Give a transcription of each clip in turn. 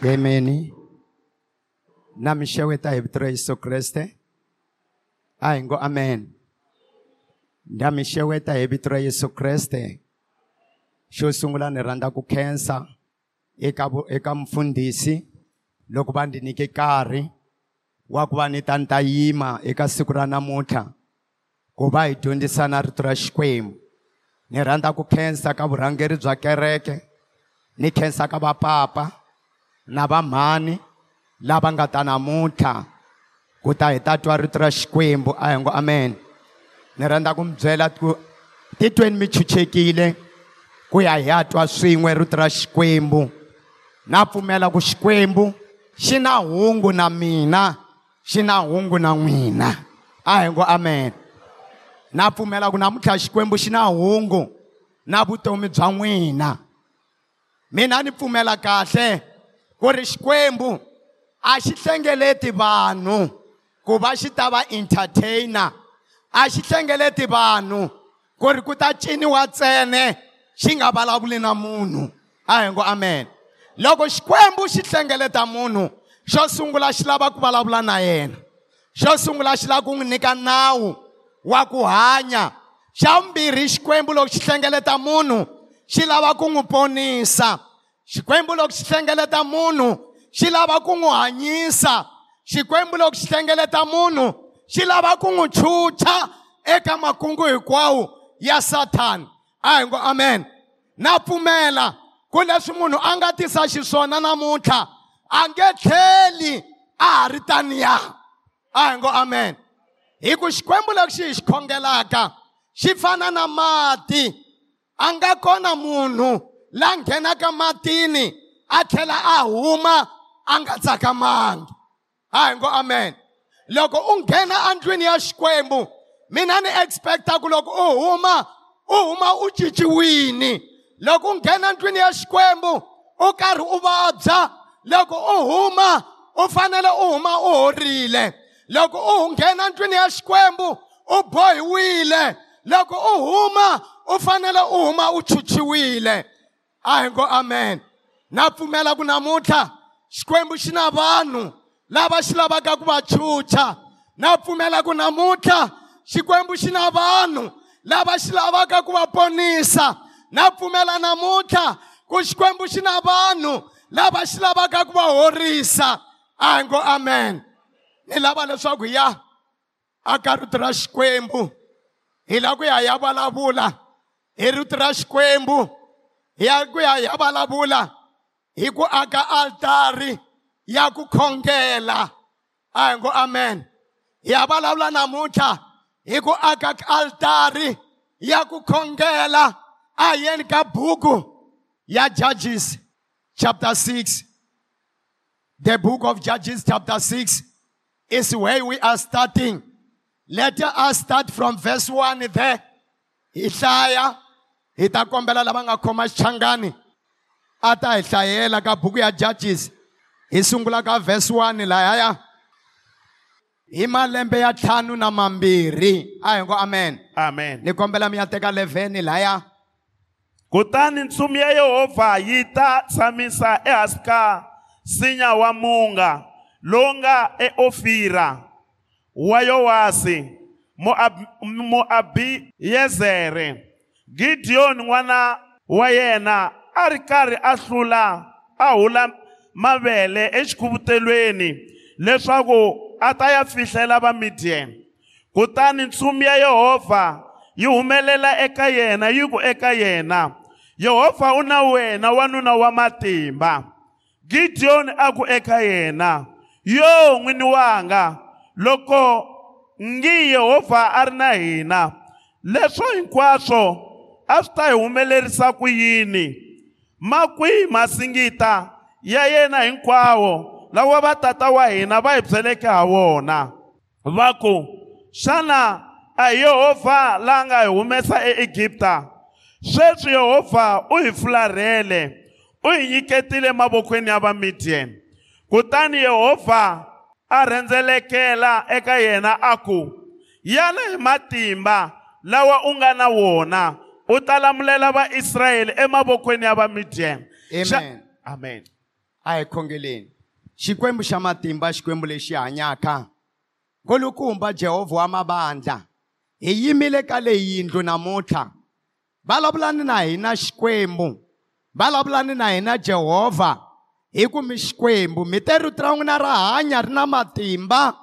Amen. Na mi xeweta hi vito ra Yesu Kreste. A hi ngo amen. Na mi xeweta hi vito ra Yesu Kreste. Xo sungula ni rhandza ku khensa eka eka mfundhisi loko va ndzi nyike nkarhi wa ku va ni ta ni ta yima eka siku ra namuntlha ku va hi dyondzisana rito ra xikwembu. Ni rhandza ku khensa ka vurhangeri bya kereke ni khensa ka vapapa na vamhani lava nga ta namuntlha ku ta hi ta twa rito ra xikwembu. A hi ngo amen. Ni rhandza ku mi byela ku titweni mi chuchekile ku ya hi ya twa swin'we rito ra xikwembu. Na pfumela ku xikwembu xi na hungu na mina xi na hungu na n'wina. A hi ngo amen. Na pfumela ku namuntlha xikwembu xi na hungu na vutomi bya n'wina. Mina ni pfumela kahle. Ku ri xikwembu a xi hlengeleti vanhu ku va xi ta va entertainer. A xi hlengeleti vanhu ku ri ku ta ciniwa ntsene xi nga vulavuli na munhu. A hi ngo amen. Loko xikwembu xi hlengeleta munhu xo sungula xi lava ku vulavula na yena. Xo sungula xi lava ku n'wi nyika nawu wa ku hanya. Xa vumbirhi xikwembu loko xi hlengeleta munhu xi lava ku n'wi ponisa. Xikwembu loko xi hlengeleta munhu xi lava ku n'wi hanyisa. Xikwembu loko xi hlengeleta munhu xi lava ku n'wi chucha eka makungu hinkwawo ya sathani a hi ngo amen. Na pfumela ku leswi munhu a nga tisa xiswona namuntlha a nge tlheli a ha ri taniya. A hi ngo amen. Hi ku xikwembu lexi xi hi xi khongelaka xi fana na mati a nga kona munhu la nghenaka matini a tlhela a huma a nga tsakamangi a hi ngo amen. Loko u nghena andlwini ya xikwembu mina ni expecta ku loko u huma u huma u cinciwini loko u nghena ndlwini ya xikwembu u karhi u vabya loko u huma u fanele u huma u horile loko u nghena ndlwini ya xikwembu u bohiwile loko u huma u fanele u huma u chuchiwile a hi ngo amen. Na pfumela ku namuntlha xikwembu xi na vanhu lava xi lavaka ku va chucha na pfumela ku namuntlha xikwembu xi na vanhu lava xi lavaka ku va ponisa na pfumela namuntlha ku xikwembu xi na vanhu lava xi lavaka ku va horisa a hi ngo amen. Ni lava leswaku hi ya aka rito ra xikwembu hi lava ku ya hi ya vulavula hi rito ra xikwembu hi ya ku ya hi ya vulavula hi ku aka altari ya ku khongela a hi ngo amen. Hi ya vulavula namuntlha hi ku aka altari ya ku khongela a hi yeni ka buku ya judges chapter 6 the book of judges chapter 6 is where we are starting. Let us start from verse 1 there. Hi hlaya hi ta kombela lava nga khoma xichangani a ta hi hlayela ka buku ya judges. Hi sungula ka verse 1 lahaya hi malembe ya ntlhanu na mambirhi. A hi ngo amen. Amen. Ni kombela mi ya teka 11 lahaya kutani ntsumi ya yehovha yi ta tshamisa ehansi ka nsinya wa munga lowu nga eofira wa yowasi Moab- moabiyezere gidiyoni n'wana wa yena a ri karhi a hlula a hula mavele exikhuvutelweni leswaku a ta ya fihlela vamidyeni kutani ntsumi ya yehovha yi humelela eka yena yi ku eka yena. Yehovha u na wena wanuna wa matimba. Gidiyoni a ku eka yena. Yo n'wini wanga loko ngi yehovha a ri na hina leswo hinkwaswo a swi ta hi humelerisa ku yini? Ma kwihi masingita ya yena hinkwawo lawa va tata wa hina va hi byeleke ha wona. Va ku xana a hi yehovha la nga hi humesa eegipta? Sweswi yehovha u hi fularhele u hi nyiketile mavokweni ya vamidyeni kutani yehovha a rhendzelekela eka yena a ku yana hi matimba lawa u nga na wona. U ta lamulela vaisrayele emavokweni ya vamidyeni Amen. amen. A hi khongeleni. Xikwembu xa matimba xikwembu lexi hanyaka. Nkulukumba jehovha wa mavandla hi yimile ka leyi yindlu namuntlha vulavulani na hina xikwembu? Vulavulani na hina jehovha hi ku mi xikwembu mi te rito ra n'wina ra hanya ri na matimba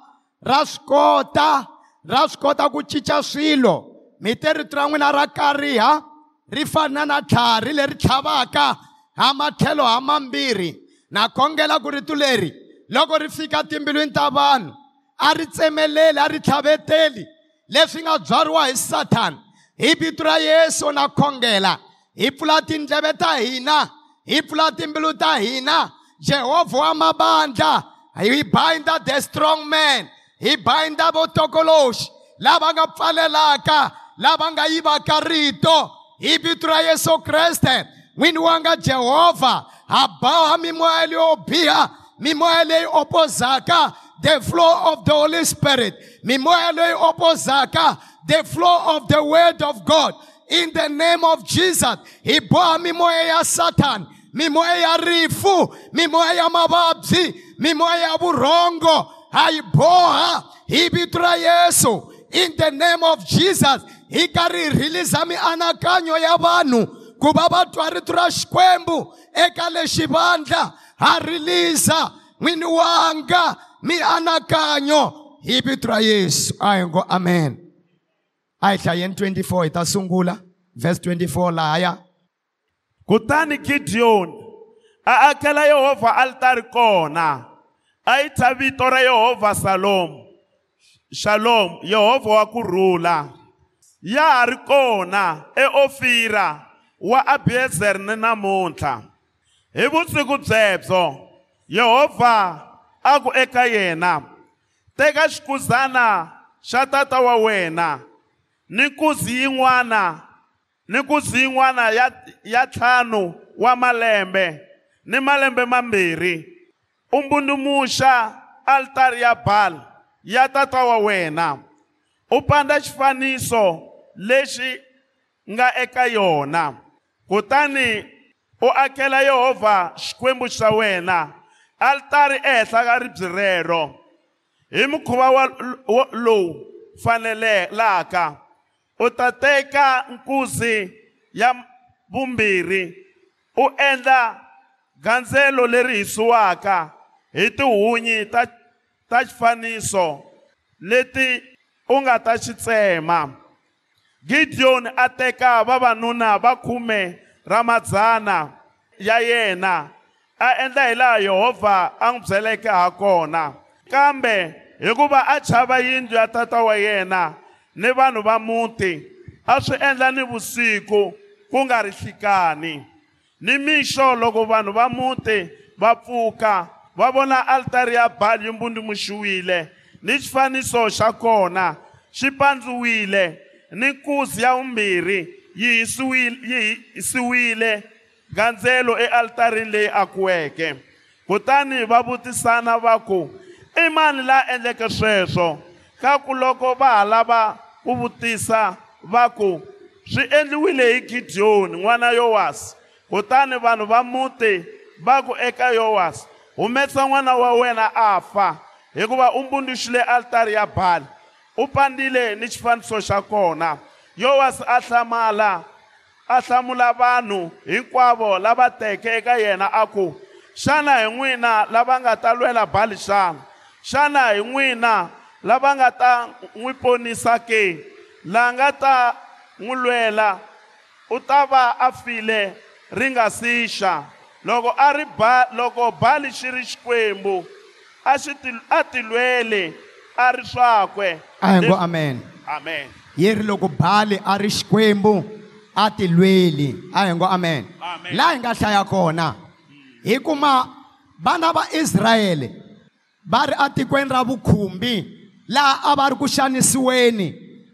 ra swi kota ra swi kota ku cinca swilo. Mi te rito ra n'wina ra kariha ri fana na tlhari leri tlhavaka ha matlhelo ha mambirhi. Na khongela ku rito leri loko ri fika timbilwini ta vanhu a ri tsemeleli a ri tlhaveteli leswi nga byariwa hi sathani hi vito ra yesu na khongela. Hi pfula tindleve ta hina hi pfula timbilu ta hina. Jehovha wa mabandla hi binda the strong man hi binda votokoloxi lava nga pfalelaka. Lava nga yivaka rito hi vito ra yesu kreste. N'wini wanga jehovha ha boha mimoya leyo biha mimoya leyi opozaka. The flow of the holy spirit. Mimoya leyi opozaka. The flow of the word of god. In the name of jesus. Hi boha mimoya ya satan. Mimoya ya rifu. Mimoya ya mavabyi mimoya ya vurhongo ha yi boha hi vito yesu. In the name of jesus hi karhi hi rhiliza mianakanyo ya vanhu ku va va twa rito ra xikwembu eka lexi vandla ha rhiliza n'wini wanga mianakanyo. Hi vito ra yesu. A hi ngo amen. A hi hlayeni 24 hi ta sungula verse 24 lahaya kutani gideyoni a akela yehovha alitari kona. A yi thya vito ra yehovha salomu shalom yehovha wa kurhula ya ha ri kona eofira wa abiezeri ni namuntlha. Hi vusiku byebyo yehovha a ku eka yena. Teka xikuzana xa tata wa wena ni nkuzi yin'wana ni nkuzi yin'wana ya ya ntlhanu wa malembe ni malembe mambirhi. U mbundumuxa altari ya bali ya tata wa wena. U panda xifaniso lexi nga eka yona kutani u akela yehovha xikwembu xa wena altari ehenhla ka ribye rero hi mukhuva lowu fanelelaka u ta teka nkuzi ya vumbirhi u endla gandzelo leri hisiwaka hi tihunyi ta ta xifaniso leti u nga ta xi tsema. Gideon a teka vavanuna va khume ra madzana ya yena. A endla hi laha Yehovha a n'wi byeleke ha kona. Kambe hikuva a chava yindlu ya tata wa yena ni vanhu va muti a swi endla ni vusiku ku nga ri hlikani. Ni mixo loko vanhu va muti va pfuka va vona altari ya bali yi mbundumuxiwile ni xifaniso xa kona xi pandziwile ni nkuzi ya vumbirhi yi hisiwile gandzelo ealtarini leyi akiweke. Kutani va vutisana va ku i mani la endleke sweswo? Ka ku loko va ha lava ku vutisa va ku swi endliwile hi gideyoni n'wana yowasi kutani vanhu va muti va ku eka yowasi humesa n'wana wa wena a fa hikuva u mbunduxile altari ya bali u pandile ni xifaniso xa kona. Yowasi a hlamala a hlamula vanhu hinkwavo lava teke eka yena a ku xana hi n'wina lava nga ta lwela bali xana? Xana hi n'wina lava nga ta n'wi ponisa ke? La nga ta n'wi lwela u ta va a file ri nga si xa. Loko a ri ba loko bali xi ri xikwembu a xi ti a ti lwele a ri swakwe a hi ngo amen. Amen. Yi ri loko bali a ri xikwembu a ti lweli. A hi ngo amen. Laha hi nga hlaya kona hi kuma vana va israyele va ri atikweni ra vukhumbi laha a va ri ku xanisiweni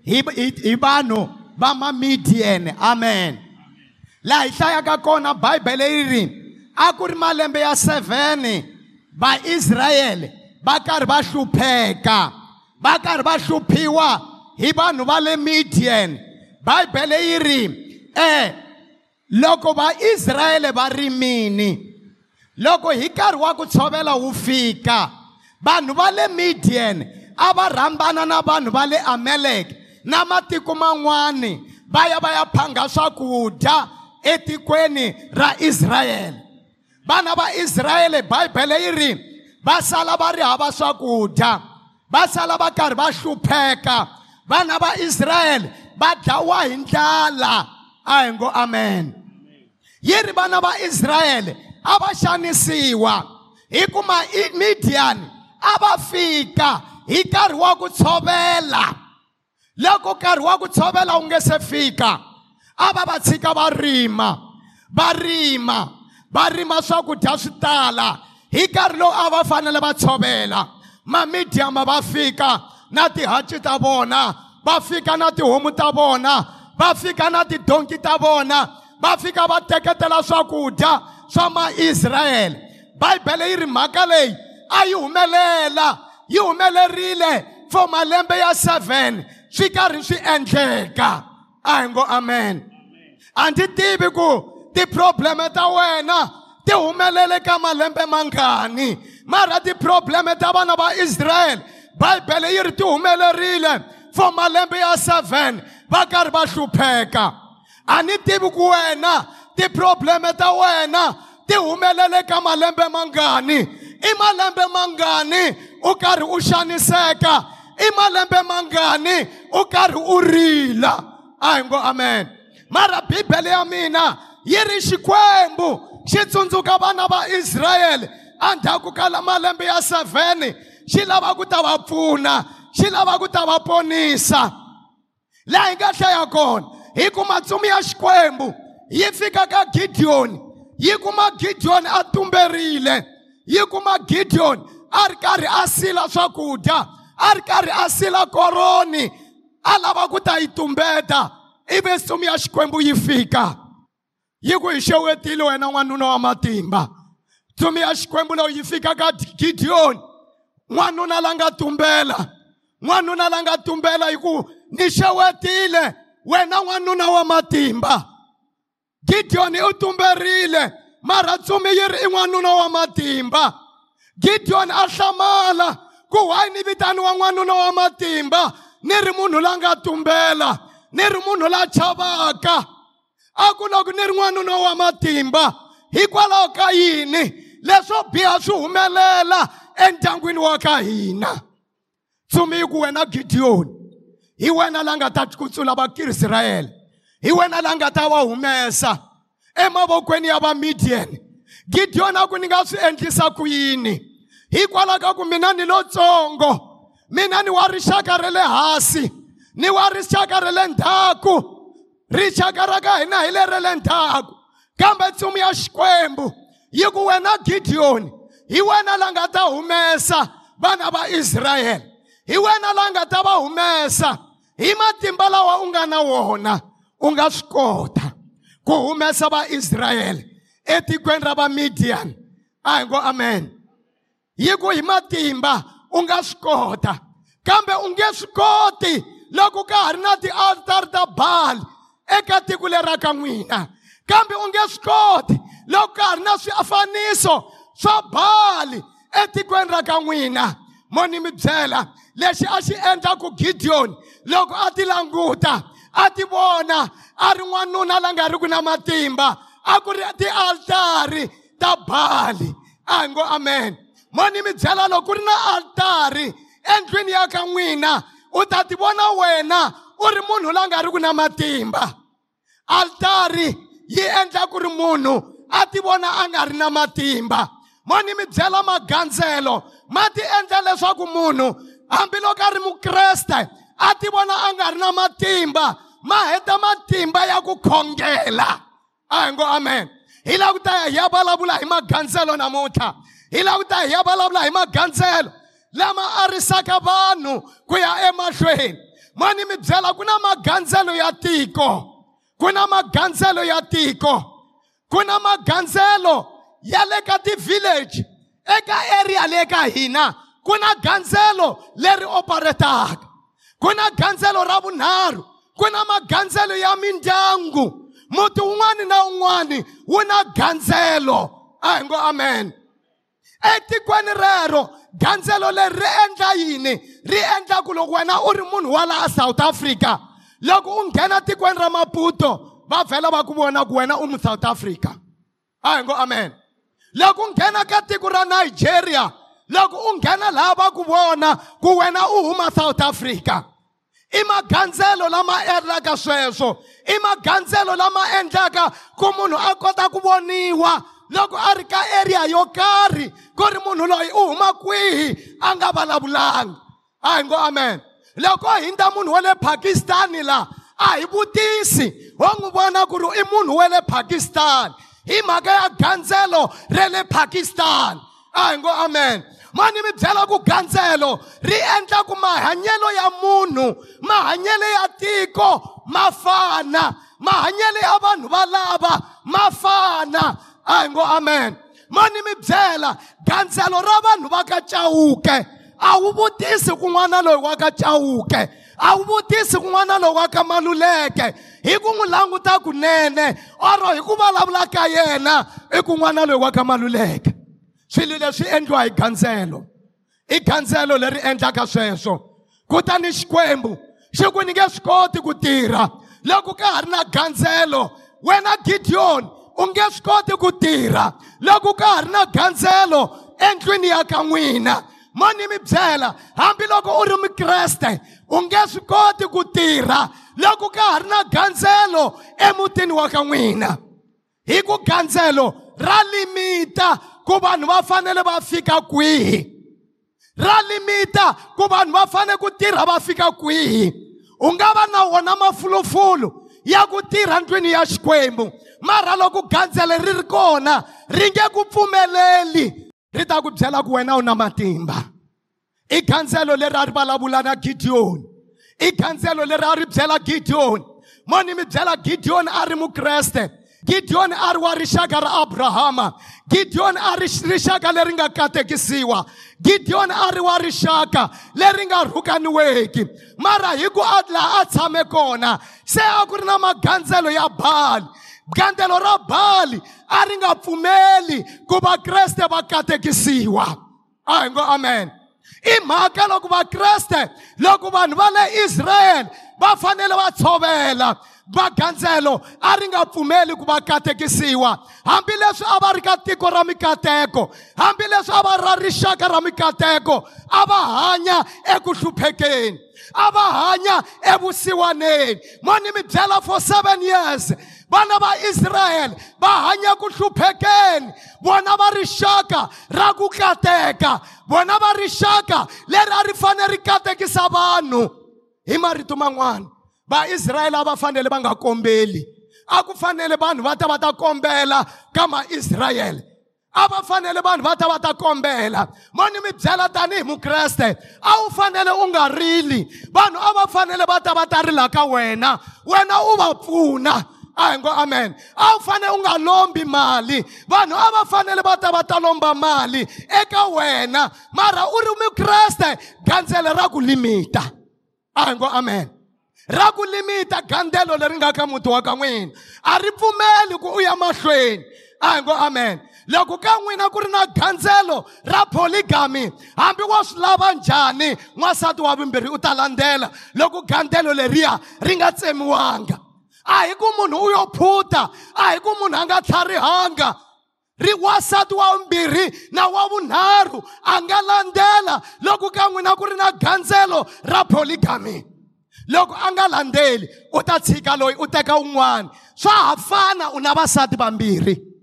hi, hi, hi vanhu va mamidian. Amen. Laha hi hlayaka kona bibele yi ri a ku ri malembe ya 7 vaisrayele va karhi va hlupheka va karhi va hluphiwa hi vanhu va le midian bibele yi ri eh loko vaisrayele va rimini. Loko hi nkarhi wa ku tshovela wu fika vanhu va le midian a va rhambana na vanhu va le ameleke na matiko man'wani va ya va ya phanga swakudya etikweni ra israyele vana va israyele bibele yi ri va sala va ri hava swakudya va sala va karhi va hlupheka. Vana va israyele va dlawa hi ndlala. A hi ngo amen. Yi ri vana va israyele a va xanisiwa hi kuma midian a va fika hi nkarhi wa ku tshovela. Loko nkarhi wa ku tshovela wu nge se fika a va va tshika va rima va rima va rima swakudya swi tala. Hi nkarhi lowu a va fanele va tshovela mamidiyama va fika na tihaci ta vona va fika na tihomu ta vona va fika na tidonki ta vona va fika va teketela swakudya swa maisrayele yi ri mhaka leyi a yi humelela yi humelerile for malembe ya 7 swi karhi swi endleka. A hi ngo amen. A ndzi tivi ku tiprobleme ta wena ti humelele ka malembe mangani. Mara tiprobleme ta vana va israyele bibele yi ri ti humelerile for malembe ya 7 va karhi va hlupheka. A ni tivi ku wena tiprobleme ta wena ti humelele ka malembe mangani. I malembe mangani u karhi u xaniseka i malembe mangani u karhi u rila. A hi ngo amen. Mara bibele ya mina yi ri xikwembu xi tsundzuka vana va israyele endzhaku ka malembe ya 7 xi lava ku ta va pfuna xi lava ku ta va ponisa. Laha hi nga hlaya kona hi ku matsumi ya xikwembu yi fika ka gidiyoni yi kuma gidiyoni a tumberile yi kuma gidiyoni a ri karhi a sila swakudya a ri karhi a sila koroni a lava ku ta yi tumbeta ivi nsimu ya xikwembu yi fika. Yi ku hi xewetile wena n'wanuna wa matimba ntsumi ya xikwembu lowu yi fika ka gidiyoni n'wanuna la nga tumbela n'wanuna la nga tumbela hi ku ni xewetile wena n'wanuna wa matimba gidiyoni u tumberile mara ntsumi yi ri i n'wanuna wa matimba gidiyoni a hlamala ku why ni vitaniwa n'wanuna wa matimba ni ri munhu la nga tumbela ni ri munhu la chavaka. A ku loko ni ri n'wanuna wa matimba hikwalaho ka yini? Leswo biha swi humelela endyangwini wa ka hina. Ntsumi yi ku wena gidiyoni hi wena la nga ta kutsula vakirisirayele hi wena la nga ta va humesa emavokweni ya vamidian gidiyoni a ku ni nga swi endlisa ku yini? Hikwalaho ka ku mina ni lotsongo mina ni wa rixaka ra le hansi ni wa rixaka ra le ndzhaku rixaka ra ka hina hi le ra le ndzhaku kambe ntsumi ya xikwembu yi ku wena gidiyoni hi wena la nga ta humesa vana va israyele hi wena la nga ta va humesa hi matimba lawa u nga na wona u nga swi kota ku humesa vaisrayele etikweni ra vamidian a hi ngo amen. Yi ku hi matimba u nga swi kota. Kambe u nge swi koti loko ka ha ri na tialtari ta bali eka tiko lera ka n'wina. Kambe u nge swi koti. Loko ka ha ri na swiafaniso swa bali etikweni ra ka n'wina. Mo ni mi byela lexi a xi endla ku gidiyoni loko a ti languta a ti vona a ri n'wanuna la nga ri ku na matimba a ku ri tialtari ta bali. A hi ngo amen. Mo ni mi byela loko ku ri na altari endlwini ya ka n'wina u ta ti vona wena u ri munhu la nga ri ku na matimba. Altari yi endla ku ri munhu a ti vona a nga ri na matimba. Mo ni mi byela magandzelo ma ti endla leswaku munhu hambiloko a ri mukreste a ti vona a nga ri na matimba ma heta matimba ya ku khongela. A hi ngo amen. Hi lava ku ta hi ya vulavula hi magandzelo namuntlha. Hi lava ku ta hi ya vulavula hi magandzelo. Lama a risaka vanhu ku ya emahlweni. Mo ni mi byela ku na magandzelo ya tiko. Ku na magandzelo ya tiko. Ku na magandzelo ya le ka ti-village. Eka area le ka hina ku na gandzelo leri operetaka ku na gandzelo ra vunharhu. Ku na magandzelo ya mindyangu. Muti wun'wani na wun'wani wu na gandzelo. A hi ngo amen. Etikweni rero gandzelo leri ri endla yini? Ri endla ku loko wena u ri munhu wa laha south africa loko u nghena tikweni ra maputo va vhela va ku vona ku wena u mu-south africa. A hi ngo amen. Loko u nghena ka tiko ra nigeria loko u nghena laha va ku vona ku wena u huma south africa i magandzelo lama endlaka sweswo i magandzelo lama endlaka ku munhu a kota ku voniwa loko a ri ka area yo karhi ku ri munhu loyi u huma kwihi a nga vulavulangi a hi ngo amen. Loko hi hundza munhu wa le pakistani laha a hi vutisi. Ho n'wi vona ku ri i munhu wa le pakistan. Hi mhaka ya gandzelo ra le pakistan. A hi ngo amen. Mani mi byela ku gandzelo ri endla ku mahanyelo ya munhu mahanyelo ya tiko ma fana mahanyelo ya vanhu valava ma fana a hi ngo amen. Mani mi byela gandzelo ra vanhu va ka cawuke a wu vutisi kun'wana loyi wa ka cawuke a wu vutisi kun'wana loyi wa ka maluleke. Hi ku n'wi languta kunene oro hi ku vulavula ka yena i kun'wana loyi wa ka maluleke. Swilo leswi endliwa hi gandzelo i gandzelo leri endlaka sweswo. Kutani xikwembu xi ku ni nge swi koti ku tirha. Loko ka ha ri na gandzelo wena gideon u nge swi koti ku tirha. Loko ka ha ri na gandzelo endlwini ya ka n'wina mo ni mi byela? Hambiloko u ri mukreste u nge swi koti ku tirha. Loko ka ha ri na gandzelo emutini wa ka n'wina hi ku gandzelo ra limita ku vanhu va fanele va fika kwihi. Ra limita ku vanhu va fanele ku tirha va fika kwihi. U nga va na wona mafulufulu ya ku tirha ndlwini ya xikwembu mara loko gandzele ri ri kona ri nge ku pfumeleli. Ri ta ku byela ku wena u na matimba. I gandzelo leri a ri vulavula na gideyoni i gandzelo leri a ri byela gideyoni mo ni mi byela gideyoni a ri mukreste. Gideyoni a ri wa rixaka ra abrahama gideyoni a ri rixaka leri nga katekisiwa. Gideyoni a ri wa rixaka leri nga rhukaniweki mara hi ku a laha a tshame kona. Se a ku ri na magandzelo ya bali gandzelo ra bali a ri nga pfumeli ku vakreste va katekisiwa. A hi ngo amen. I mhaka loko vakreste loko vanhu va le israyele va fanele va tshovela. Magandzelo a ri nga pfumeli ku va katekisiwa. Hambileswi a va ri ka tiko ra mikateko hambileswi a va ra rixaka ra mikateko a va hanya eku hluphekeni. A va hanya evusiwaneni mo ni mi byela for seven years. Vana va israyele va hanya ku hluphekeni vona va rixaka ra ku kateka vona va rixaka leri a ri fanele ri katekisa vanhu hi marito man'wana vaisrayele a va fanele va nga kombeli a ku fanele vanhu va ta va ta kombela ka maisrayele a va fanele vanhu va ta va ta kombela mo ni mi byela tanihi mukreste a wu fanele u nga rili vanhu a va fanele va ta va ta rila ka wena wena u va pfuna a hi ngo amen. A wu fanele u nga lombi mali. Vanhu a va fanele va ta va ta lomba mali eka wena mara u ri mukreste gandzele ra ku limita a hi ngo amen. Ra ku limita gandzelo leri nga ka muti wa ka n'wina. A ri pfumeli ku u ya mahlweni. A hi ngo amen. Loko ka n'wina ku ri na gandzelo ra polygamy hambi wo swi lava njhani n'wansati wa vumbirhi u ta landzela. Loko gandzelo leriya ri nga tsemiwanga a hi ku munhu u yo phuta a hi ku munhu a nga tlharihanga. Ri wasati wa vumbirhi na wa vunharhu a nga landzela loko ka n'wina ku ri na gandzelo ra polygamy. Loko a nga landzeli u ta tshika loyi u teka un'wana. Swa ha fana u na vasati vambirhi.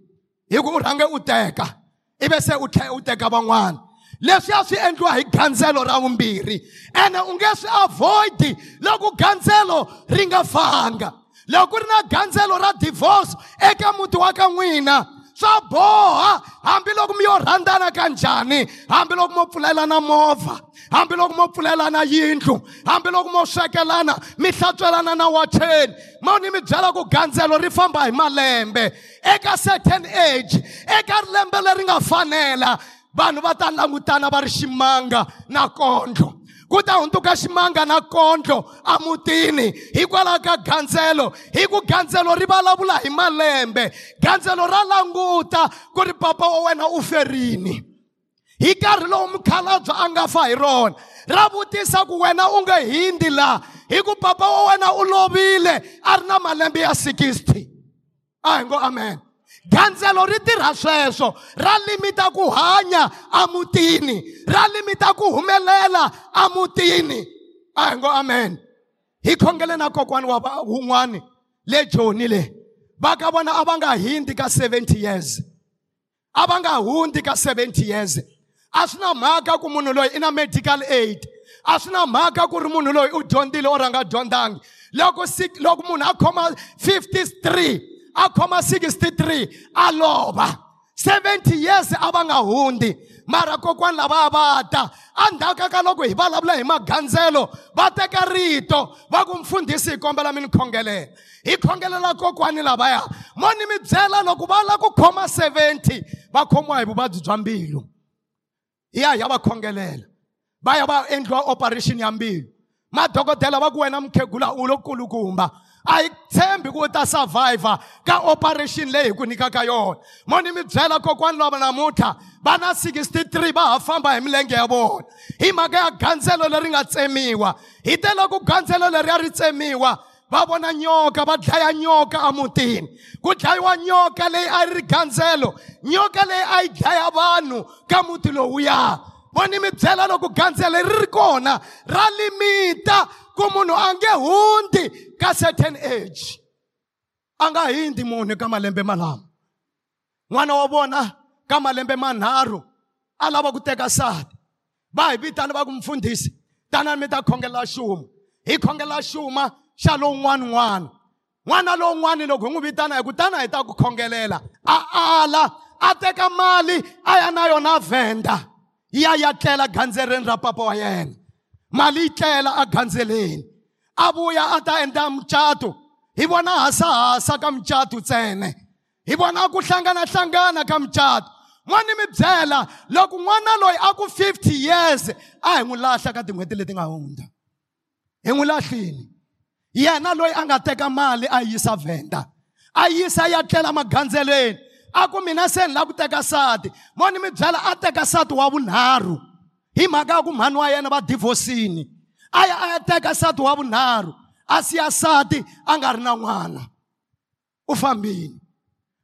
Hi ku u rhange u teka ivi se u tlhela u teka van'wana leswi a swi endliwa hi gandzelo ra vumbirhi ene u nge swi avoid loko gandzelo ri nga fanga loko ku ri na gandzelo ra divorce eka muti wa ka n'wina swa boha. Hambiloko mi yo rhandzana ka njhani hambiloko mo pfulelana movha. Hambiloko mo pfulelana yindlu hambiloko mo swekelana mi hlantswelana na wacheni mo ni mi byela ku gandzelo ri famba hi malembe. Eka certain age eka lembe leri nga fanela vanhu va ta langutana va ri ximanga na kondlo. Ku ta hundzuka ximanga na kondlo amutini hikwalaho ka gandzelo hi ku gandzelo ri vulavula hi malembe. Gandzelo ra languta ku ri papa wa wena u ferini hi nkarhi lowu mukhalabye a nga fa hi rona ra vutisa ku wena u nge hindzi laha hi ku papa wa wena u lovile a ri na malembe ya 60 a hi ngo amen. Gandzelo ri tirha sweswo ra limita ku hanya amutini ra limita ku humelela amutini a hi ngo amen. Hi khongele na kokwani wa wun'wani le joni le va ka vona a va nga hindzi ka 70 years. A va nga hundzi ka 70 years. A swi na mhaka ku munhu loyi i na medical aid. A swi na mhaka ku ri munhu loyi u dyondzile or a nga dyondzangi. Loko loko munhu a khoma 53 a khoma 63 a lova. 70 years a va nga hundzi mara kokwani lavaya va ta endzhaku ka loko hi vulavula hi magandzelo va teka rito va ku mfundhisi hi kombela mi ni khongelela hi khongelela kokwani lavaya mo ni mi byela loko va lava ku khoma 70 va khomiwa hi vuvabyi bya mbilu. Ya ya va khongelela va endliwa operation ya mbilu madokodela va ku wena mukhegula u lo kulukumba. A hi tshembi ku u ta survivor ka operation leyi hi ku nyikaka yona. Mo ni mi byela kokwani lava namuntlha va na 63 va ha famba hi milenge ya vona. Hi mhaka ya gandzelo leri nga tsemiwa hi te loko gandzelo leriya ri tsemiwa. Va vona nyoka va dlaya nyoka emutini ku dlayiwa nyoka leyi a yi ri gandzelo nyoka leyi a yi dlaya vanhu ka muti lowuya. Vo ni mi byela loko gandzelo ri ri kona ra limita ku munhu a nge hundzi ka certain age. A nga hindzi munhu ka malembe malamo n'wana wa vona ka malembe manharhu a lava ku teka sati va hi vitana va ku mfundhisi tanani mi ta khongela xuma. Hi khongela xuma xa lowun'wana n'wana n'wana lowun'wana loko hi n'wi vitana hi ku tana hi ta ku khongelela a ala a teka mali a ya na yona vhenda ya ya tlela gandzeleni ra papa wa yena. Mali yi tlela agandzeleni a vuya a ta endla mucato. Hi vona hasahasa ka mucato ntsena. Hi vona ku hlanganahlangana ka mucato. N'wani mi byela loko n'wana loyi a ku 50 years a hi n'wi lahla ka tin'hweti leti nga hundza. Hi n'wi lahlini yena loyi a nga teka mali a yisa vhenda a yisa ya tlela magandzeleni a ku mina se ni lava ku teka sati mo ni mi byela a teka sati wa vunharhu. Hi mhaka ya ku mhani wa yena va divhosini a ya a ya teka sati wa vunharhu a siya sati a nga ri na n'wana. U fambini.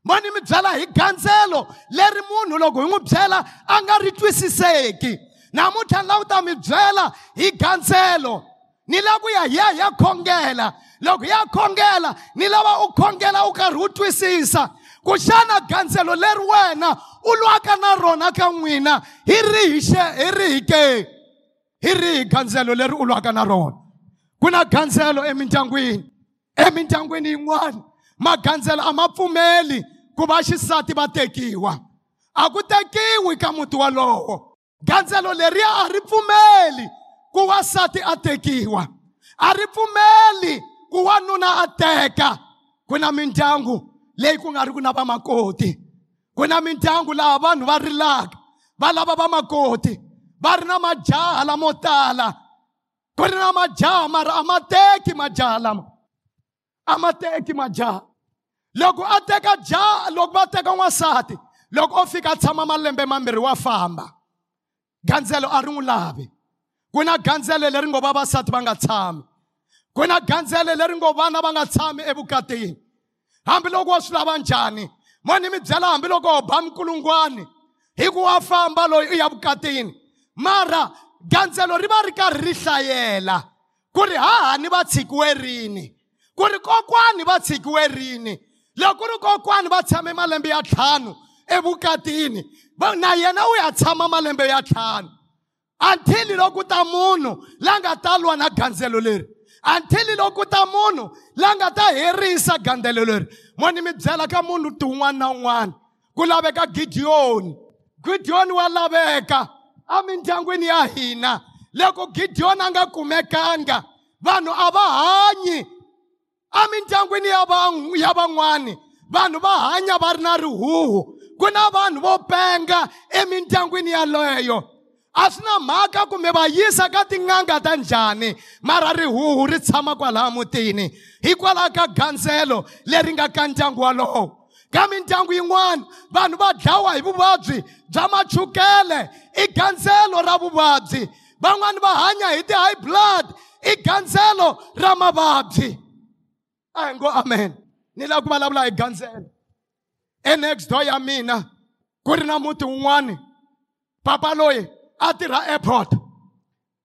Mo ni mi byela hi gandzelo leri munhu loko hi n'wi byela a nga ri twisiseki. Namuntlha ni lava ku ta mi byela hi gandzelo. Ni lava ku ya hi ya hi ya khongela. Loko hi ya khongela. Ni lava u khongela u karhi u twisisa ku xana gandzelo leri wena u lwaka na rona ka n'wina. Hi rihi hi rihi ke hi rihi gandzelo leri u lwaka na rona. Ku na gandzelo emindyangwini. Emindyangwini yin'wana. Magandzelo a ma pfumeli ku va xisati va tekiwa. A ku tekiwi ka muti walowo gandzelo leriya a ri pfumeli. Ku wasati a tekiwa a ri pfumeli ku wanuna a teka ku na mindyangu leyi ku nga ri ku na vamakoti ku na mindyangu laha vanhu va rilaka va lava vamakoti va ri na majaha lamo tala ku ri na majaha mara a ma teki majaha lama a ma teki majaha loko a teka jaha loko va teka n'wansati loko o fika a tshama malembe mambirhi wa famba. Gandzelo a ri n'wi lavi ku na gandzelo leri ngo vavasati va nga tshami ku na gandzelo leri ngo vana va nga tshami evukatini hambiloko wa swi lava njhani mo ni mi byela hambiloko ho ba mikulungwani hi ku wa famba loyi u ya vukatini mara gandzelo ri va ri karhi ri hlayela ku ri hahani va tshikiwe rini? Ku ri kokwani va tshikiwe rini? Loko ri kokwani va tshame malembe ya ntlhanu evukatini na yena u ya tshama malembe ya ntlhanu until loko ta munhu la nga ta lwa na gandzelo leri. Until loko ta munhu la nga ta herisa gandzelo leri. Mo ni mi byela ka munhu ti wun'wana na wun'wana ku laveka gidiyoni gidiyoni wa laveka. Emindyangwini ya hina. Loko gidiyoni a nga kumekanga vanhu a va hanyi. Emindyangwini ya van- ya van'wani vanhu va hanya va ri na rihuhu. Ku na vanhu vo penga emindyangwini yaleyo. A swi na mhaka kumbe va yisa ka tin'anga ta njhani? Mara rihuhu ri tshama kwalaha mutini. Hikwalaho ka gandzelo leri nga ka ndyangu walowo ka mindyangu yin'wana vanhu va dlawa hi vuvabyi bya machukele. I gandzelo ra vuvabyi. Van'wani va hanya hi ti-high blood. I gandzelo ra mavabyi. A hi ngo amen. Ni lava ku vulavula hi gandzelo enext door ya mina ku ri na muti wun'wani. Papa loyi a tirha airport.